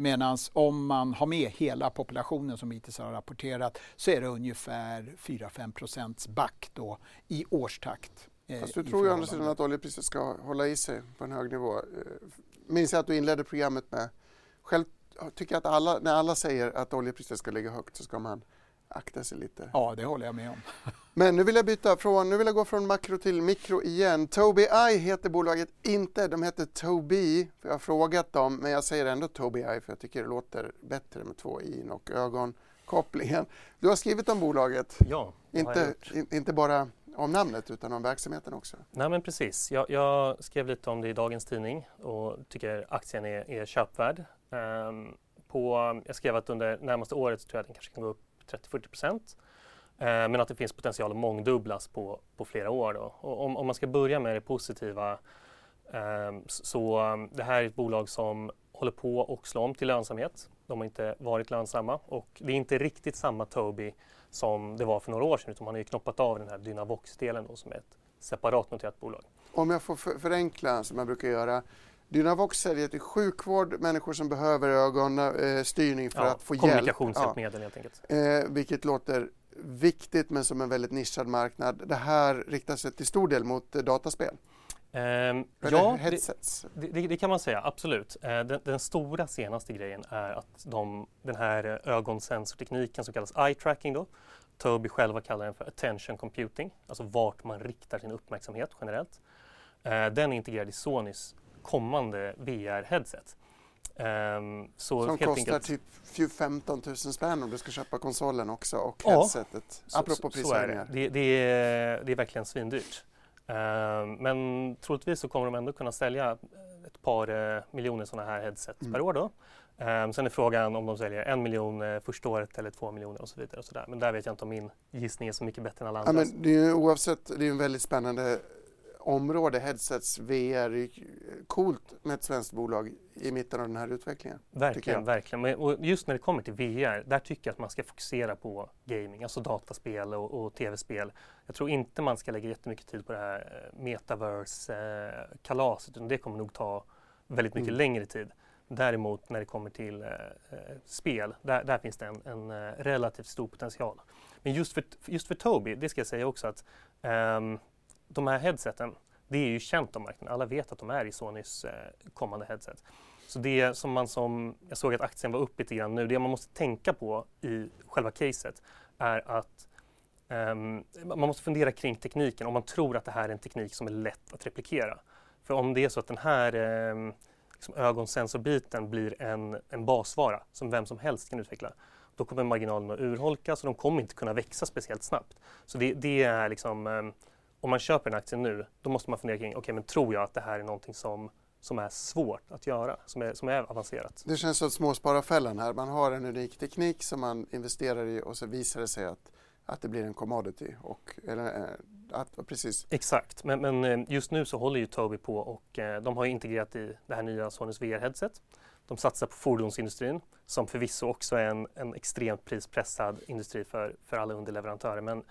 Medan om man har med hela populationen som hittills har rapporterat så är det ungefär 4-5 procents back då i årstakt. Eh, Fast du tror ju å andra sidan att oljepriset ska hålla i sig på en hög nivå. Eh, minns jag att du inledde programmet med, själv tycker jag att alla, när alla säger att oljepriset ska ligga högt så ska man akta sig lite. Ja, det håller jag med om. *laughs* Men nu vill jag byta från, nu vill jag gå från makro till mikro igen. Tobii Eye heter bolaget inte, de heter Tobii. Jag har frågat dem, men jag säger ändå Tobii Eye för jag tycker det låter bättre med två i och ögonkopplingen. Du har skrivit om bolaget. Ja, inte, in, inte bara om namnet utan om verksamheten också. Nej men precis. Jag, jag, skrev lite om det i dagens tidning och tycker aktien är, är köpvärd. Um, på, jag skrev att under närmaste året så tror jag att den kanske kan gå upp 30-40 procent. Eh, men att det finns potential att mångdubblas på, på flera år. Då. Och om, om man ska börja med det positiva eh, så det här är ett bolag som håller på att slå om till lönsamhet. De har inte varit lönsamma och det är inte riktigt samma Tobii som det var för några år sedan utan man har ju knoppat av den här Dynavox-delen då, som är ett separat noterat bolag. Om jag får förenkla som jag brukar göra Dynavox säljer till sjukvård, människor som behöver ögonstyrning eh, för ja, att få hjälp. Kommunikationshjälpmedel helt enkelt. Eh, vilket låter viktigt men som en väldigt nischad marknad. Det här riktar sig till stor del mot eh, dataspel. Um, ja, headsets. Det, det, det, kan man säga, absolut. Uh, den, den, stora senaste grejen är att de, den här ögonsensortekniken som kallas eye tracking då, Tobii själva kallar den för attention computing, alltså vart man riktar sin uppmärksamhet generellt. Den är integrerad i Sonys kommande VR-headset. Um, ehm, Som kostar enkelt... typ 15 000 spänn om du ska köpa konsolen också och ja, headsetet. Apropå prishöjningar. Det. Det, det, är, det är verkligen svindyrt. Um, men troligtvis så kommer de ändå kunna sälja ett par uh, miljoner sådana här headset mm. per år. Då. Um, sen är frågan om de säljer en miljon uh, första året eller två miljoner och så vidare. Och så där. Men där vet jag inte om min gissning är så mycket bättre än alla andra. Ja, men det är oavsett, det är en väldigt spännande område, headsets, VR, coolt med ett svenskt bolag i mitten av den här utvecklingen. Verkligen, verkligen. Och just när det kommer till VR, där tycker jag att man ska fokusera på gaming, alltså dataspel och, och tv-spel. Jag tror inte man ska lägga jättemycket tid på det här eh, metaverse-kalaset, utan det kommer nog ta väldigt mycket mm. längre tid. Däremot när det kommer till eh, eh spel, där, där, finns det en, en eh, relativt stor potential. Men just för, just för Tobii, det ska jag säga också att um, de här headseten, det är ju känt om marknaden. Alla vet att de är i Sonys eh, kommande headset. Så det som man som, jag såg att aktien var upp lite grann nu, det man måste tänka på i själva caset är att um, man måste fundera kring tekniken om man tror att det här är en teknik som är lätt att replikera. För om det är så att den här um, liksom ögonsensorbiten blir en, en basvara som vem som helst kan utveckla, då kommer marginalen att urholkas och de kommer inte kunna växa speciellt snabbt. Så det, det är liksom um, om man köper en aktie nu, då måste man fundera kring, okej okay, men tror jag att det här är någonting som, som är svårt att göra, som är, som är avancerat? Det känns som småspararfällan här. Man har en unik teknik som man investerar i och så visar det sig att, att det blir en commodity. Och, eller, eh, att, precis. Exakt, men, men, eh, just nu så håller ju Tobii på och eh, de har integrerat i det här nya Sonys VR-headset. De satsar på fordonsindustrin som förvisso också är en, en extremt prispressad industri för, för alla underleverantörer. Men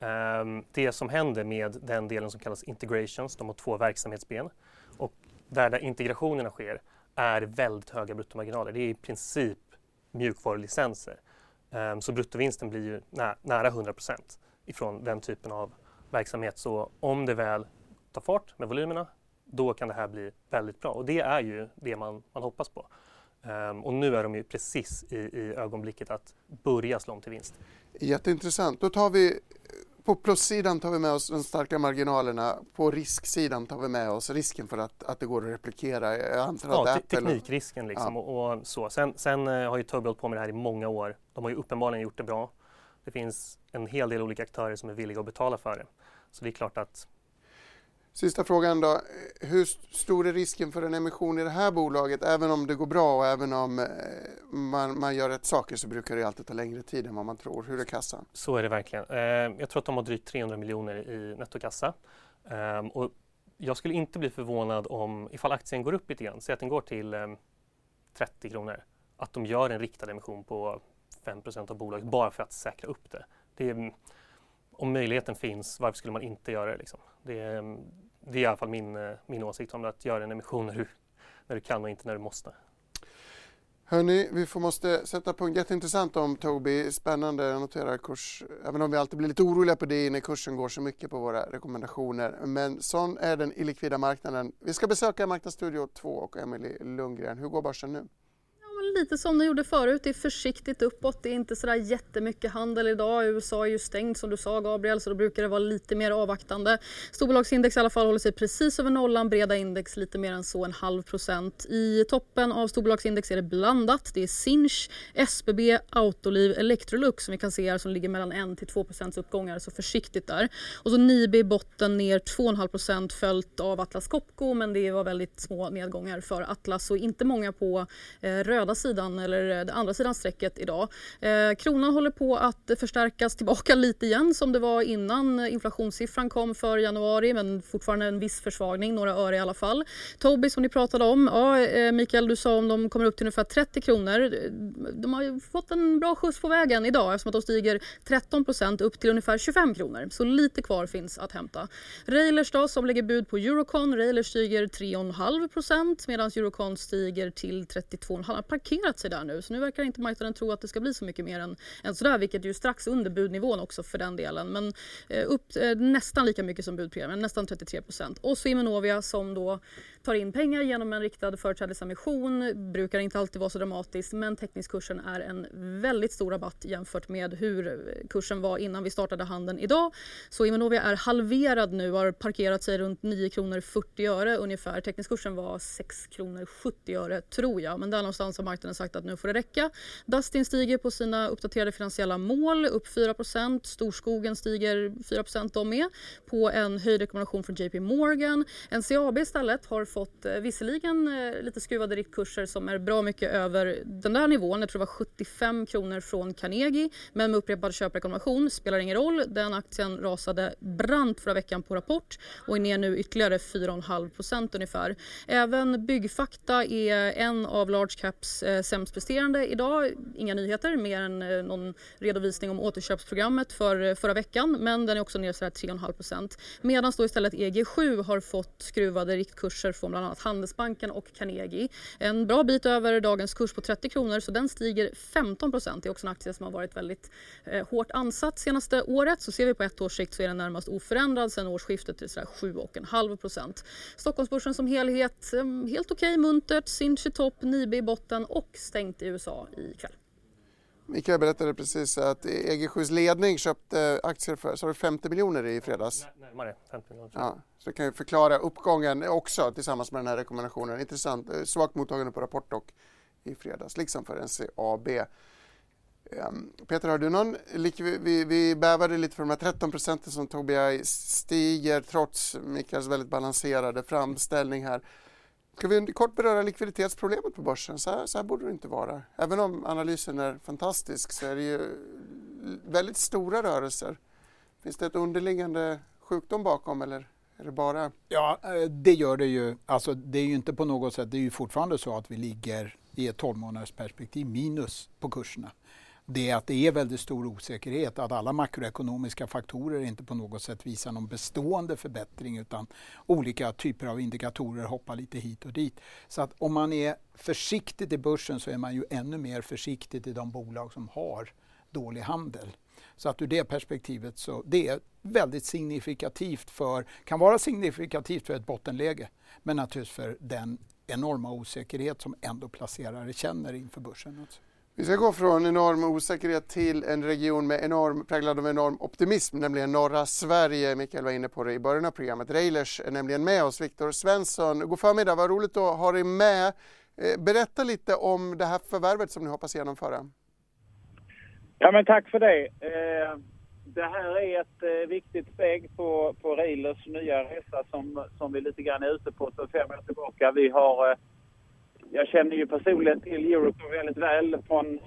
Ehm, det som händer med den delen som kallas integrations, de har två verksamhetsben och där, där integrationerna sker är väldigt höga bruttomarginaler. Det är i princip mjukvarulicenser. Ehm, så bruttovinsten blir ju nä nära 100% ifrån den typen av verksamhet. Så om det väl tar fart med volymerna, då kan det här bli väldigt bra. Och det är ju det man, man hoppas på. Um, och nu är de ju precis i, i ögonblicket att börja slå om till vinst. Jätteintressant. Då tar vi på plussidan tar vi med oss de starka marginalerna. På risksidan tar vi med oss risken för att, att det går att replikera. Jag antar ja, att Apple... teknikrisken liksom. Ja. Och, och, så. Sen, sen uh, har ju hållit på med det här i många år. De har ju uppenbarligen gjort det bra. det finns en hel del olika aktörer som är villiga att betala för det. Så det är klart att Sista frågan då. Hur stor är risken för en emission i det här bolaget? Även om det går bra och även om eh, man, man gör rätt saker så brukar det alltid ta längre tid än vad man tror. Hur är kassan? Så är det verkligen. Eh, jag tror att de har drygt 300 miljoner i nettokassa. Ehm, och jag skulle inte bli förvånad om, ifall aktien går upp lite grann, säg att den går till ehm, 30 kronor, att de gör en riktad emission på 5% av bolaget bara för att säkra upp det. det är, mm, om möjligheten finns, varför skulle man inte göra det? Liksom? Det, är, mm, det är i alla fall min, eh, min åsikt om det, att göra en emission när du, när du kan och inte när du måste. Hörni, vi får måste sätta punkt. Jätteintressant om Tobii. Spännande. Jag noterar kurs, även om vi alltid blir lite oroliga på det när kursen går så mycket på våra rekommendationer. Men sån är den illikvida marknaden. Vi ska besöka Marknadsstudio 2 och Emelie Lundgren. Hur går börsen nu? Lite som den gjorde förut. Det är försiktigt uppåt. Det är inte sådär jättemycket handel idag. USA är ju stängt som du sa Gabriel så då brukar det vara lite mer avvaktande. Storbolagsindex i alla fall håller sig precis över nollan. Breda index lite mer än så, en halv procent. I toppen av storbolagsindex är det blandat. Det är Sinch, SBB, Autoliv, Electrolux som vi kan se här som ligger mellan 1 till 2 procents uppgångar. Så försiktigt där. Och så Nibe i botten ner 2,5 procent följt av Atlas Copco men det var väldigt små nedgångar för Atlas och inte många på eh, röda sidan eller eh, den andra sidan strecket idag. Eh, kronan håller på att förstärkas tillbaka lite igen som det var innan inflationssiffran kom för januari men fortfarande en viss försvagning, några öre i alla fall. Tobii som ni pratade om, ja, eh, Mikael du sa om de kommer upp till ungefär 30 kronor. De har fått en bra skjuts på vägen idag eftersom att de stiger 13% upp till ungefär 25 kronor. Så lite kvar finns att hämta. Railers då som lägger bud på Eurocon. Railers stiger 3,5% medan Eurocon stiger till 32,5 markerat sig där nu så nu verkar inte marknaden tro att det ska bli så mycket mer än, än sådär vilket är ju strax under budnivån också för den delen men eh, upp eh, nästan lika mycket som budpremien, nästan 33 procent. Och så Immunovia som då tar in pengar genom en riktad företrädesemission. Brukar inte alltid vara så dramatiskt men teckningskursen är en väldigt stor rabatt jämfört med hur kursen var innan vi startade handeln idag. Så Immunovia är halverad nu, har parkerat sig runt 9 kronor 40 öre ungefär. Teckningskursen var 6 kronor 70 öre tror jag men där någonstans har marknaden sagt att nu får det räcka. Dustin stiger på sina uppdaterade finansiella mål upp 4% Storskogen stiger 4 de med på en höjd rekommendation från JP Morgan. NCAB istället har fått eh, visserligen eh, lite skruvade riktkurser som är bra mycket över den där nivån. Jag tror det var 75 kronor från Carnegie. Men med upprepad köprekommendation spelar ingen roll. Den aktien rasade brant förra veckan på rapport och är ner nu ytterligare 4,5 procent ungefär. Även Byggfakta är en av large caps eh, sämst presterande idag. Inga nyheter mer än eh, någon redovisning om återköpsprogrammet för eh, förra veckan men den är också ner 3,5 procent. Medan då istället EG7 har fått skruvade riktkurser från bland annat Handelsbanken och Carnegie. En bra bit över dagens kurs på 30 kronor så den stiger 15 procent. Det är också en aktie som har varit väldigt eh, hårt ansatt senaste året. Så ser vi på ett års sikt så är den närmast oförändrad sedan årsskiftet till 7,5 procent. Stockholmsbörsen som helhet eh, helt okej, okay, muntert, Sinch i topp, Nibe i botten och stängt i USA ikväll. Mikael berättade precis att EG7s ledning köpte aktier för så 50 miljoner i fredags. Närmare 50 miljoner. Ja, så det kan ju förklara uppgången också tillsammans med den här rekommendationen. Intressant. Eh, svagt mottagande på Rapport dock i fredags, liksom för NCAB. Um, Peter, har du någon, vi, vi bävade lite för de här 13 procenten som Tobii stiger trots Mikaels väldigt balanserade framställning här. Ska vi kort beröra likviditetsproblemet på börsen? Så här, så här borde det inte vara. Även om analysen är fantastisk så är det ju väldigt stora rörelser. Finns det ett underliggande sjukdom bakom eller är det bara? Ja, eh, det gör det ju. Alltså, det är ju inte på något sätt, det är ju fortfarande så att vi ligger i ett 12 månaders perspektiv minus på kurserna det är att det är väldigt stor osäkerhet, att alla makroekonomiska faktorer inte på något sätt visar någon bestående förbättring utan olika typer av indikatorer hoppar lite hit och dit. Så att om man är försiktig i börsen så är man ju ännu mer försiktig i de bolag som har dålig handel. Så att ur det perspektivet så det är väldigt signifikativt för, kan vara signifikativt för ett bottenläge men naturligtvis för den enorma osäkerhet som ändå placerare känner inför börsen. Alltså. Vi ska gå från enorm osäkerhet till en region med enorm, präglad av enorm optimism, nämligen norra Sverige. Mikael var inne på det i början av programmet. Railers är nämligen med oss. Viktor Svensson, god förmiddag, vad roligt att ha dig med. Eh, berätta lite om det här förvärvet som ni hoppas genomföra. Ja, men tack för det. Eh, det här är ett eh, viktigt steg på, på Railers nya resa som, som vi lite grann är ute på sedan fem år tillbaka. Vi har, jag känner ju personligen till Eurocon väldigt väl från,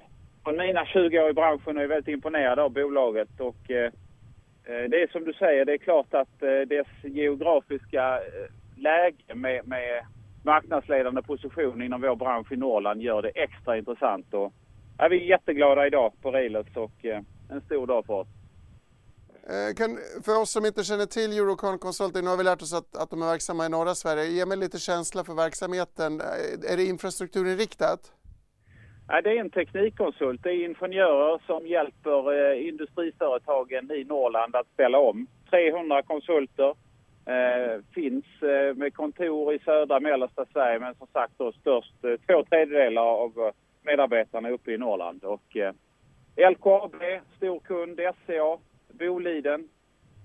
från mina 20 år i branschen och är väldigt imponerad av bolaget. Och, eh, eh, det är som du säger, det är klart att eh, dess geografiska eh, läge med, med marknadsledande position inom vår bransch i Norrland gör det extra intressant. Och, ja, vi är jätteglada idag på Rilets och eh, en stor dag för oss. Eh, kan, för oss som inte känner till Eurocon Consulting, nu har vi lärt oss att, att de är verksamma i norra Sverige. Ge mig lite känsla för verksamheten. Eh, är det infrastrukturinriktat? Nej, det är en teknikkonsult. Det är ingenjörer som hjälper eh, industriföretagen i Norrland att ställa om. 300 konsulter eh, finns eh, med kontor i södra och mellersta Sverige men som sagt då störst, eh, två tredjedelar av medarbetarna uppe i Norrland. Och, LKAB, storkund, SCA, Boliden,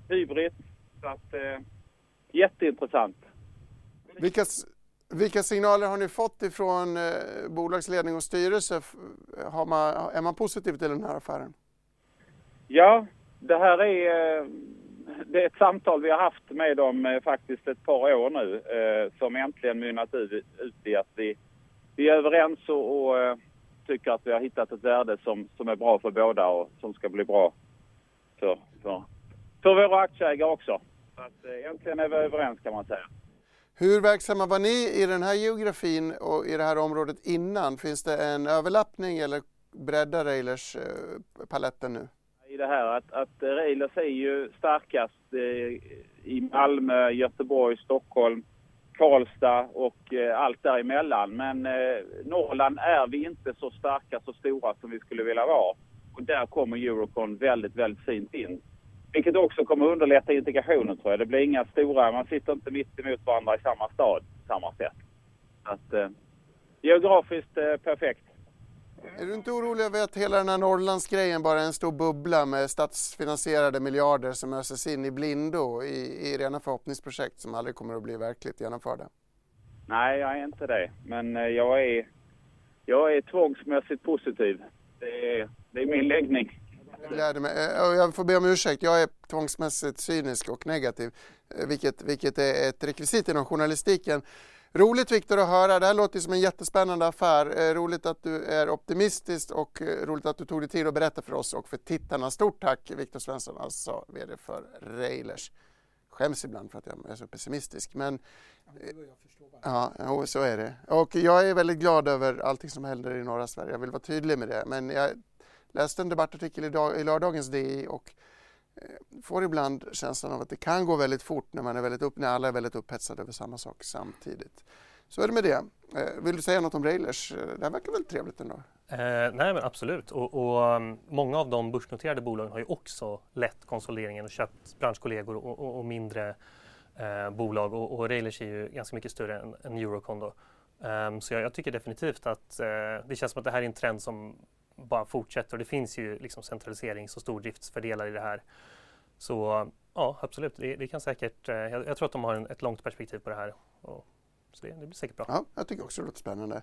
Hybrid. Så att, eh, jätteintressant. Vilka, vilka signaler har ni fått ifrån eh, bolagsledning och styrelse? Har man, är man positiv till den här affären? Ja, det här är, eh, det är ett samtal vi har haft med dem eh, faktiskt ett par år nu eh, som äntligen mynnat ut, ut i att vi, vi är överens och, och eh, tycker att vi har hittat ett värde som, som är bra för båda och som ska bli bra för, för, för våra aktieägare också. Så att, eh, äntligen är vi överens kan man säga. Hur verksamma var ni i den här geografin och i det här området innan? Finns det en överlappning eller breddar Railers eh, paletten nu? I det här att, att Railers är ju starkast eh, i Malmö, Göteborg, Stockholm, Karlstad och eh, allt däremellan. Men eh, Norrland är vi inte så starka, så stora som vi skulle vilja vara. Och där kommer Eurocon väldigt, väldigt fint in. Vilket också kommer underlätta integrationen tror jag. Det blir inga stora, man sitter inte mitt emot varandra i samma stad på samma sätt. Att, eh, geografiskt eh, perfekt. Är du inte orolig över att hela den här Norrlandsgrejen bara är en stor bubbla med statsfinansierade miljarder som öses in i blindo i, i rena förhoppningsprojekt som aldrig kommer att bli verkligt genomförda? Nej, jag är inte det. Men eh, jag är, jag är tvångsmässigt positiv. Det är, det är min läggning. Gläder mig. Eh, jag får be om ursäkt, jag är tvångsmässigt cynisk och negativ, eh, vilket, vilket är ett rekvisit inom journalistiken. Roligt Viktor att höra, det här låter som en jättespännande affär. Eh, roligt att du är optimistisk och roligt att du tog dig tid att berätta för oss och för tittarna. Stort tack Viktor Svensson, alltså VD för Railers. Skäms ibland för att jag är så pessimistisk men Ja, ja, så är det. Och jag är väldigt glad över allting som händer i norra Sverige. Jag vill vara tydlig med det. Men jag läste en debattartikel idag, i lördagens DI och eh, får ibland känslan av att det kan gå väldigt fort när, man är väldigt upp, när alla är väldigt upphetsade över samma sak samtidigt. Så är det med det. Eh, vill du säga något om Railers? Eh, det här verkar väl trevligt ändå? Eh, nej men absolut och, och um, många av de börsnoterade bolagen har ju också lett konsolideringen och köpt branschkollegor och, och, och mindre eh, bolag och, och Railers är ju ganska mycket större än, än Eurocon då. Um, så jag, jag, tycker definitivt att eh, det känns som att det här är en trend som bara fortsätter och det finns ju liksom centraliserings och stordriftsfördelar i det här. Så ja, absolut, det, det kan säkert, eh, jag, jag, tror att de har en, ett långt perspektiv på det här. Och, så det, det blir säkert bra. Ja, jag tycker också det låter spännande.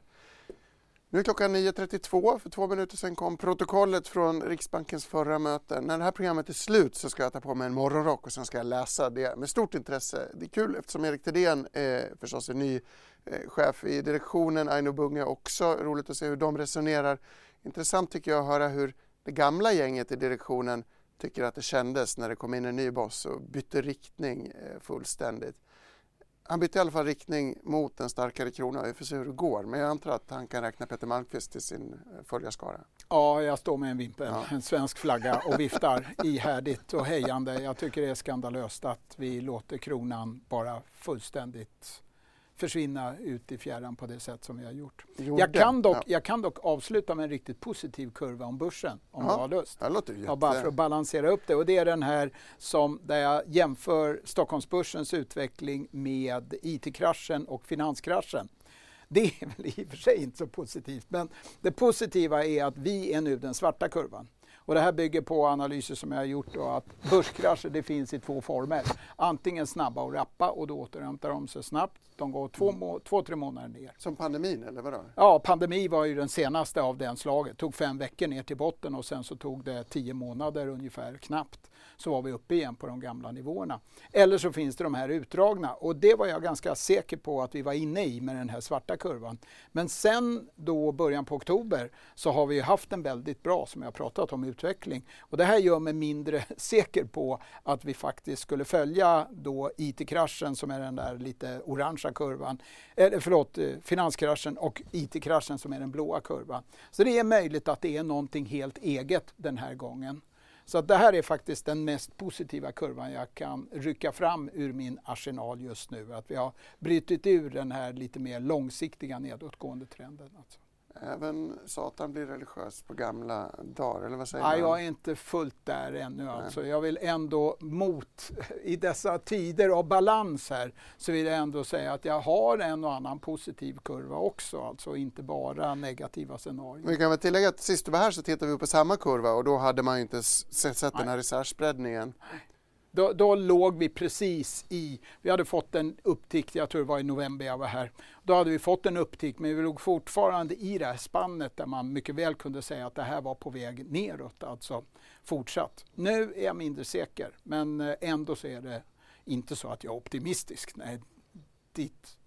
Nu är klockan 9.32. För två minuter sedan kom protokollet från Riksbankens förra möte. När det här programmet är slut så ska jag ta på mig en morgonrock och sen ska jag läsa det med stort intresse. Det är kul eftersom Erik Thedéen eh, förstås är ny eh, chef i direktionen, Aino Bunge också. Roligt att se hur de resonerar. Intressant tycker jag att höra hur det gamla gänget i direktionen tycker att det kändes när det kom in en ny boss och bytte riktning eh, fullständigt. Han bytte i alla fall riktning mot en starkare krona. Vi får se hur det går. Men jag antar att han kan räkna Peter Malmqvist till sin eh, följarskara. Ja, jag står med en vimpel, ja. en svensk flagga och viftar ihärdigt och hejande. Jag tycker det är skandalöst att vi låter kronan bara fullständigt försvinna ut i fjärran på det sätt som vi har gjort. Jag kan, dock, ja. jag kan dock avsluta med en riktigt positiv kurva om börsen om ja, du har lust. Ja, bara för att balansera upp det. Och det är den här som, där jag jämför Stockholmsbörsens utveckling med IT-kraschen och finanskraschen. Det är väl i och för sig inte så positivt, men det positiva är att vi är nu den svarta kurvan. Och det här bygger på analyser som jag har gjort och att börskrascher det finns i två former. Antingen snabba och rappa och då återhämtar de sig snabbt de går två, må, två, tre månader ner. Som pandemin eller vadå? Ja, pandemi var ju den senaste av den slaget. tog fem veckor ner till botten och sen så tog det tio månader ungefär knappt. Så var vi uppe igen på de gamla nivåerna. Eller så finns det de här utdragna och det var jag ganska säker på att vi var inne i med den här svarta kurvan. Men sen då början på oktober så har vi haft en väldigt bra, som jag pratat om, utveckling. Och det här gör mig mindre *laughs* säker på att vi faktiskt skulle följa då IT-kraschen som är den där lite orangea kurvan, eller förlåt, eh, finanskraschen och IT-kraschen som är den blåa kurvan. Så det är möjligt att det är någonting helt eget den här gången. Så det här är faktiskt den mest positiva kurvan jag kan rycka fram ur min arsenal just nu. Att vi har brutit ur den här lite mer långsiktiga nedåtgående trenden. Alltså. Även Satan blir religiös på gamla dagar, eller vad säger Nej, man? Jag är inte fullt där ännu. Alltså. Jag vill ändå mot, i dessa tider av balans här, så vill jag ändå säga att jag har en och annan positiv kurva också, alltså inte bara negativa scenarier. Vi kan väl tillägga att sist du var här så tittade vi på samma kurva och då hade man inte sett, den här reservspreadningen. Då, då, låg vi precis i, vi hade fått en upptick, jag tror det var i november jag var här. Då hade vi fått en upptick men vi låg fortfarande i det här spannet där man mycket väl kunde säga att det här var på väg neråt, alltså fortsatt. Nu är jag mindre säker men eh, ändå så är det inte så att jag är optimistisk. Nej, dit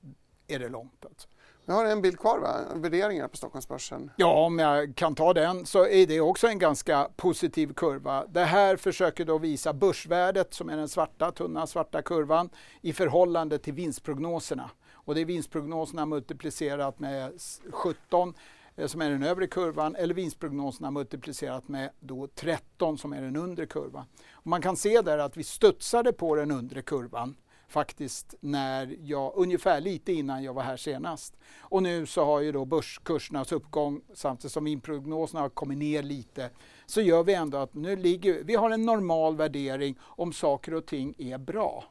är det långt. Alltså. Vi har en bild kvar, va? värderingar på Stockholmsbörsen. Ja, om jag kan ta den så är det också en ganska positiv kurva. Det här försöker då visa börsvärdet, som är den svarta, tunna svarta kurvan, i förhållande till vinstprognoserna. Och det är vinstprognoserna multiplicerat med 17 eh, som är den övre kurvan eller vinstprognoserna multiplicerat med då 13 som är den undre kurvan. Och man kan se där att vi studsade på den undre kurvan faktiskt när jag, ungefär lite innan jag var här senast. Och nu så har ju då börskursernas uppgång samtidigt som inprognoserna har kommit ner lite så gör vi ändå att nu ligger, vi har en normal värdering om saker och ting är bra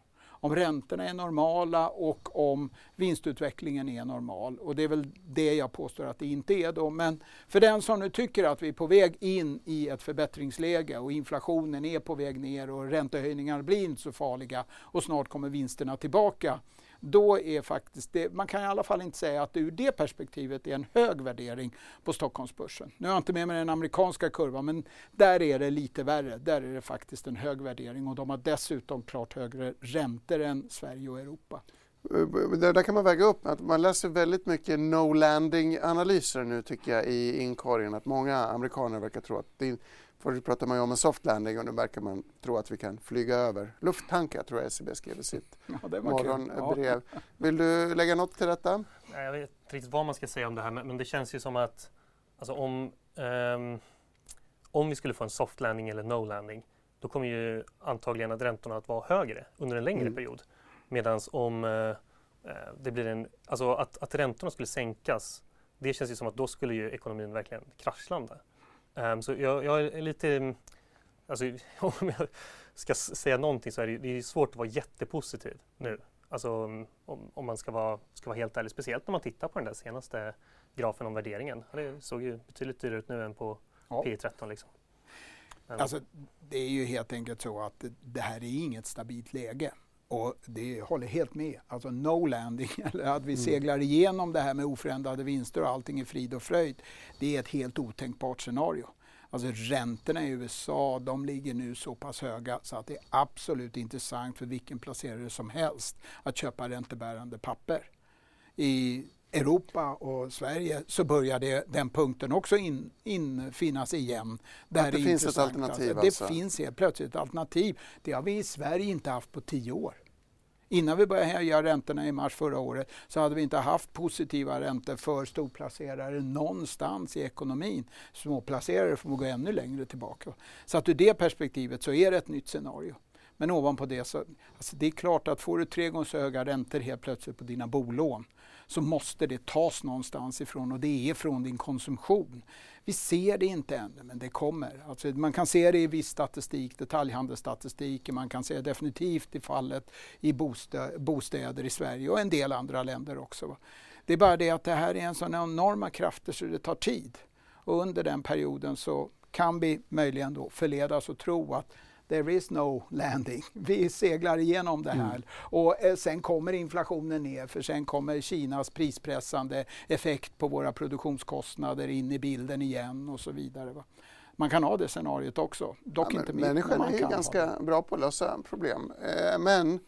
om räntorna är normala och om vinstutvecklingen är normal. Och det är väl det jag påstår att det inte är då. Men för den som nu tycker att vi är på väg in i ett förbättringsläge och inflationen är på väg ner och räntehöjningar blir inte så farliga och snart kommer vinsterna tillbaka då är faktiskt det, man kan i alla fall inte säga att det ur det perspektivet är en hög värdering på Stockholmsbörsen. Nu har jag inte med mig den amerikanska kurvan men där är det lite värre. Där är det faktiskt en hög värdering och de har dessutom klart högre räntor än Sverige och Europa. Det där kan man väga upp. Att man läser väldigt mycket no landing-analyser nu tycker jag i inkorgen. Att många amerikaner verkar tro att det, Förut pratade man ju om en soft landing och nu verkar man tro att vi kan flyga över lufttankar, tror jag SCB skrev i sitt *laughs* ja, morgonbrev. Ja. Vill du lägga något till detta? Nej, jag vet inte riktigt vad man ska säga om det här, men det känns ju som att alltså om, um, om vi skulle få en soft landing eller no landing, då kommer ju antagligen att räntorna att vara högre under en längre mm. period. Medan om uh, det blir en, alltså att, att räntorna skulle sänkas, det känns ju som att då skulle ju ekonomin verkligen kraschlanda. Um, så jag, jag, är lite, alltså, *laughs* om jag ska säga någonting så är det, det är svårt att vara jättepositiv nu. Alltså om, om, man ska vara, ska vara helt ärlig, speciellt när man tittar på den där senaste grafen om värderingen. Det såg ju betydligt dyrare ut nu än på ja. P 13 liksom. Alltså, det är ju helt enkelt så att det här är inget stabilt läge. Och det håller helt med. Alltså no landing, *laughs* eller att vi mm. seglar igenom det här med oförändrade vinster och allting är frid och fröjd. Det är ett helt otänkbart scenario. Alltså räntorna i USA, de ligger nu så pass höga så att det är absolut intressant för vilken placerare som helst att köpa räntebärande papper. I Europa och Sverige så börjar det, den punkten också in, infinnas igen. Där det, det finns ett alternativ alltså. Det finns helt plötsligt ett alternativ. Det har vi i Sverige inte haft på tio år. Innan vi började höja räntorna i mars förra året så hade vi inte haft positiva räntor för storplacerare någonstans i ekonomin. Småplacerare får gå ännu längre tillbaka. Så att ur det perspektivet så är det ett nytt scenario. Men ovanpå det så alltså det är klart att får du tre gånger så höga räntor helt plötsligt på dina bolån så måste det tas någonstans ifrån och det är från din konsumtion. Vi ser det inte ännu, men det kommer. Alltså man kan se det i viss statistik, detaljhandelsstatistik, man kan se det definitivt i fallet i bostäder i Sverige och en del andra länder också. Det är bara det att det här är en sån enorma krafter så det tar tid. Och under den perioden så kan vi möjligen då förledas att tro att there is no landing. *laughs* Vi seglar igenom det här. Mm. Och eh, sen kommer inflationen ner för sen kommer Kinas prispressande effekt på våra produktionskostnader in i bilden igen och så vidare. Va? Man kan ha det scenariot också. Dock ja, inte Människan är ganska bra på att lösa problem. Eh, men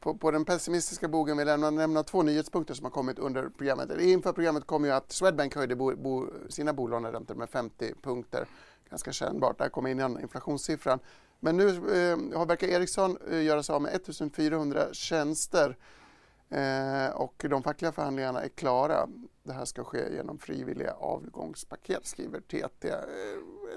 på, på, den pessimistiska bogen vill jag nämna två nyhetspunkter som har kommit under programmet. Inför programmet kom ju att Swedbank höjde bo, bo, sina bolåneräntor med 50 punkter. Ganska kännbart. Där kom innan inflationssiffran. Men nu eh, verkar Ericsson eh, göra sig av med 1400 tjänster eh, och de fackliga förhandlingarna är klara. Det här ska ske genom frivilliga avgångspaket, skriver TT. Eh,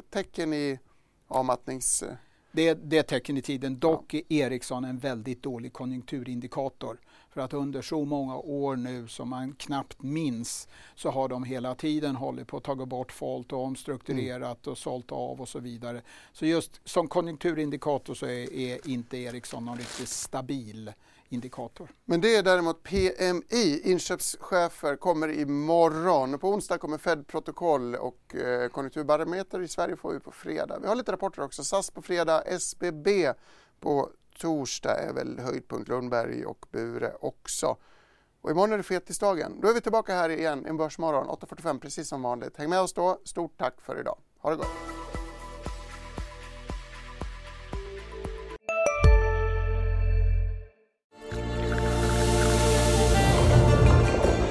tecken i avmattnings det, det är tecken i tiden. Dock är Ericsson en väldigt dålig konjunkturindikator. För att under så många år nu som man knappt minns så har de hela tiden hållit på att ta bort folk och omstrukturerat mm. och sålt av och så vidare. Så just som konjunkturindikator så är, är inte Ericsson någon riktigt stabil indikator. Men det är däremot PMI, inköpschefer, kommer imorgon. På onsdag kommer Fed-protokoll och eh, konjunkturbarometer i Sverige får vi på fredag. Vi har lite rapporter också. SAS på fredag, SBB på torsdag är väl höjdpunkt, Lundberg och Bure också. Och imorgon är det fetisdagen. Då är vi tillbaka här igen, en Börsmorgon 8.45 precis som vanligt. Häng med oss då. Stort tack för idag. Ha det gott!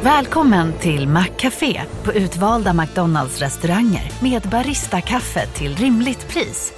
Välkommen till Maccafé på utvalda McDonalds restauranger med Baristakaffe till rimligt pris.